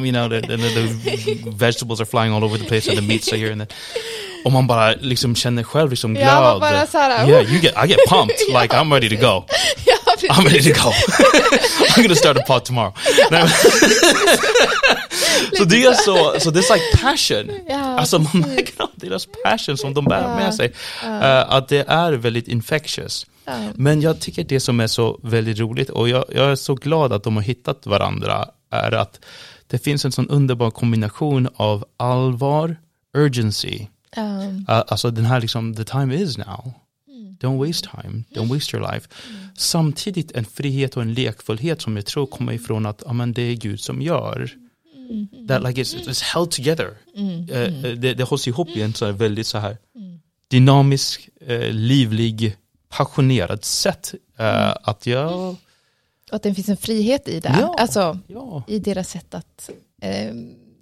you know, the, the, the vegetables are flying all over the place and the meats are here and then. Och man bara liksom känner själv liksom glad. Ja, man bara så här, yeah, oh. you get, I get pumped, like I'm ready to go. I'm ready to go. I'm gonna start a pot tomorrow. Så det är så, så det är like passion. Ja, alltså man märker av deras passion som de bär med sig. eh, att det är väldigt infectious. Men jag tycker det som är så väldigt roligt och jag, jag är så glad att de har hittat varandra är att det finns en sån underbar kombination av allvar, urgency, Um, Uh, alltså den här liksom, the time is now. Don't waste time, don't waste your life. Samtidigt en frihet och en lekfullhet som jag tror kommer ifrån att ja, men det är Gud som gör. That like it's, it's held together. Eh, det, det hålls ihop i en så väldigt så här dynamisk, eh, livlig, passionerad sätt. eh, Att jag, och att det finns en frihet i det, Ja. alltså ja, i deras sätt att eh,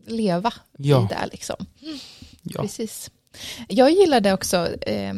leva Ja. i det liksom. ja. Precis. Jag gillade också eh,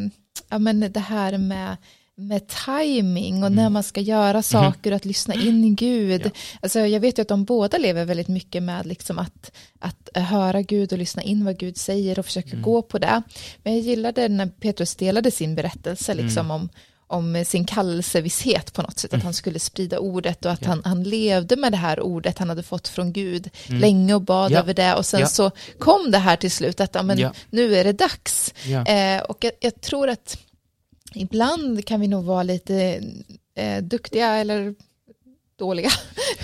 ja, men det här med, med timing och när man ska göra saker och att lyssna in Gud. Ja. Alltså, jag vet ju att de båda lever väldigt mycket med liksom att, att höra Gud och lyssna in vad Gud säger och försöka gå på det. Men jag gillade när Petrus delade sin berättelse liksom om, om sin kallelsevisshet på något sätt, att han skulle sprida ordet och att han, han levde med det här ordet han hade fått från Gud länge och bad Ja. över det och sen Ja. så kom det här till slut att ja, men, Ja. nu är det dags. Ja. Eh, och jag, jag tror att ibland kan vi nog vara lite eh, duktiga eller dåliga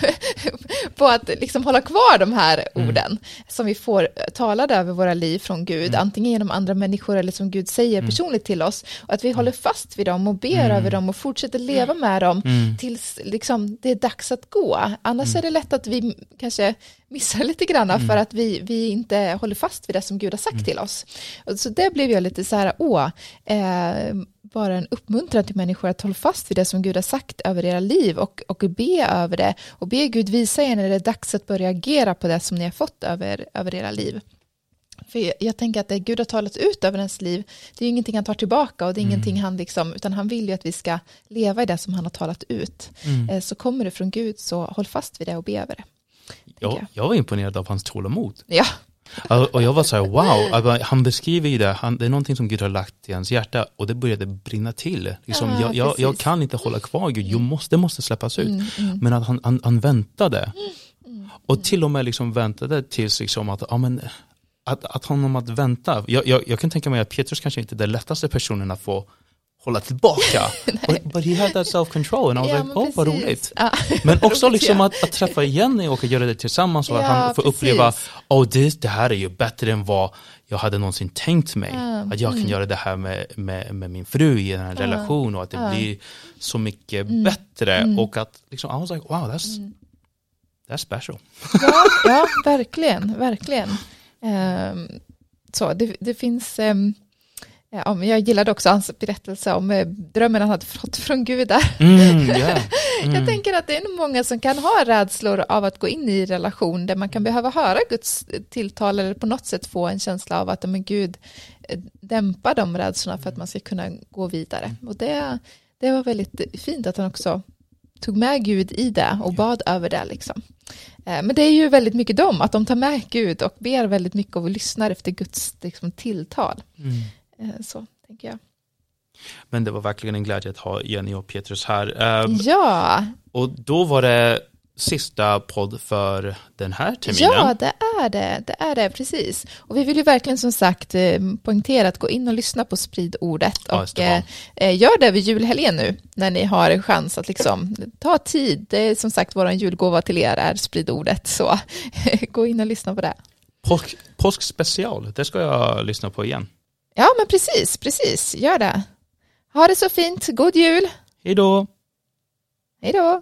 på att liksom hålla kvar de här Mm. orden som vi får talade över våra liv från Gud, Mm. antingen genom andra människor eller som Gud säger personligt till oss, och att vi håller fast vid dem och ber över dem och fortsätter leva med dem Mm. tills liksom, det är dags att gå. Annars är det lätt att vi kanske missar lite grann för att vi, vi inte håller fast vid det som Gud har sagt till oss. Så det blev jag lite så här, åh, eh, bara en uppmuntran till människor att hålla fast vid det som Gud har sagt över era liv och, och be över det och be Gud visa er när det är dags att börja agera på det som ni har fått över, över era liv. För jag, jag tänker att det Gud har talat ut över ens liv, det är ju ingenting han tar tillbaka och det är ingenting han liksom, utan han vill ju att vi ska leva i det som han har talat ut. Eh, Så kommer det från Gud, så håll fast vid det och be över det. Jag, jag var imponerad av hans tålamod. Ja, Och och jag var så här, wow, Alltså, han beskriver ju det, han, det är någonting som Gud har lagt i hans hjärta och det började brinna till. Liksom, Ja, jag, jag, jag kan inte hålla kvar Gud, jag måste, det måste släppas ut. Mm, mm. Men att han, han, han väntade. Och till och med liksom väntade tills liksom att, ja, men, att, att honom att vänta. Jag, jag, jag kan tänka mig att Petrus kanske inte är den lättaste personen att få hålla tillbaka. but, but he had that self-control and I was Ja, like, oh vad precis. roligt. Ja. Men också Roligt, liksom ja. att, att träffa Jenny och göra det tillsammans och att han får precis. uppleva, oh det, det här är ju bättre än vad jag hade någonsin tänkt mig. Att jag kan mm. göra det här med, med, med min fru i en relation och att det blir så mycket Mm. bättre. Mm. Och att liksom, I was like, wow that's, that's special. Ja, ja verkligen, verkligen. Ehm, så det, det finns, um, ja, men jag gillade också hans berättelse om eh, drömmen han hade fått från Gud där. Mm, yeah. mm. Jag tänker att det är nog många som kan ha rädslor av att gå in i relation där man kan behöva höra Guds tilltal eller på något sätt få en känsla av att men Gud eh, dämpar de rädslorna för att man ska kunna gå vidare. Och det, det var väldigt fint att han också tog med Gud i det och bad över det. Liksom. Eh, Men det är ju väldigt mycket dem, att de tar med Gud och ber väldigt mycket och lyssnar efter Guds liksom, tilltal. Mm. Eh, Så tänker jag. Men det var verkligen en glädje att ha Jenny och Petrus här. Ehm, Ja, Och då var det sista podd för den här terminen. Ja, det är det. Det är det, precis. Och vi vill ju verkligen som sagt eh, poängtera att gå in och lyssna på Sprid ordet Ja, och eh, eh, gör det vid julhelgen nu när ni har chans att liksom ta tid. Det är som sagt vår julgåva till er är Sprid ordet, så gå in och lyssna på det. Påsk, påskspecial, det ska jag lyssna på igen. Ja, men precis, precis, gör det. Ha det så fint, god jul, Hej då! hej då.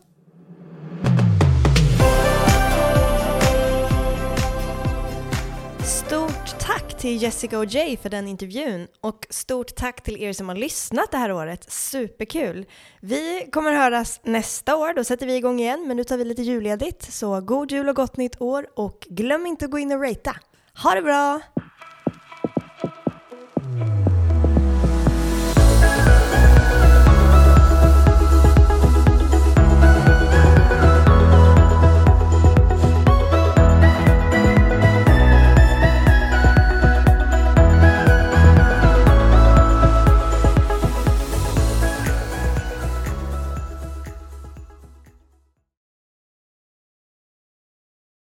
Stort tack till Jessica och Jay för den intervjun och stort tack till er som har lyssnat det här året. Superkul! Vi kommer höras nästa år, då sätter vi igång igen, men nu tar vi lite julledigt. Så god jul och gott nytt år och glöm inte att gå in och ratea. Ha det bra! Mm-hmm.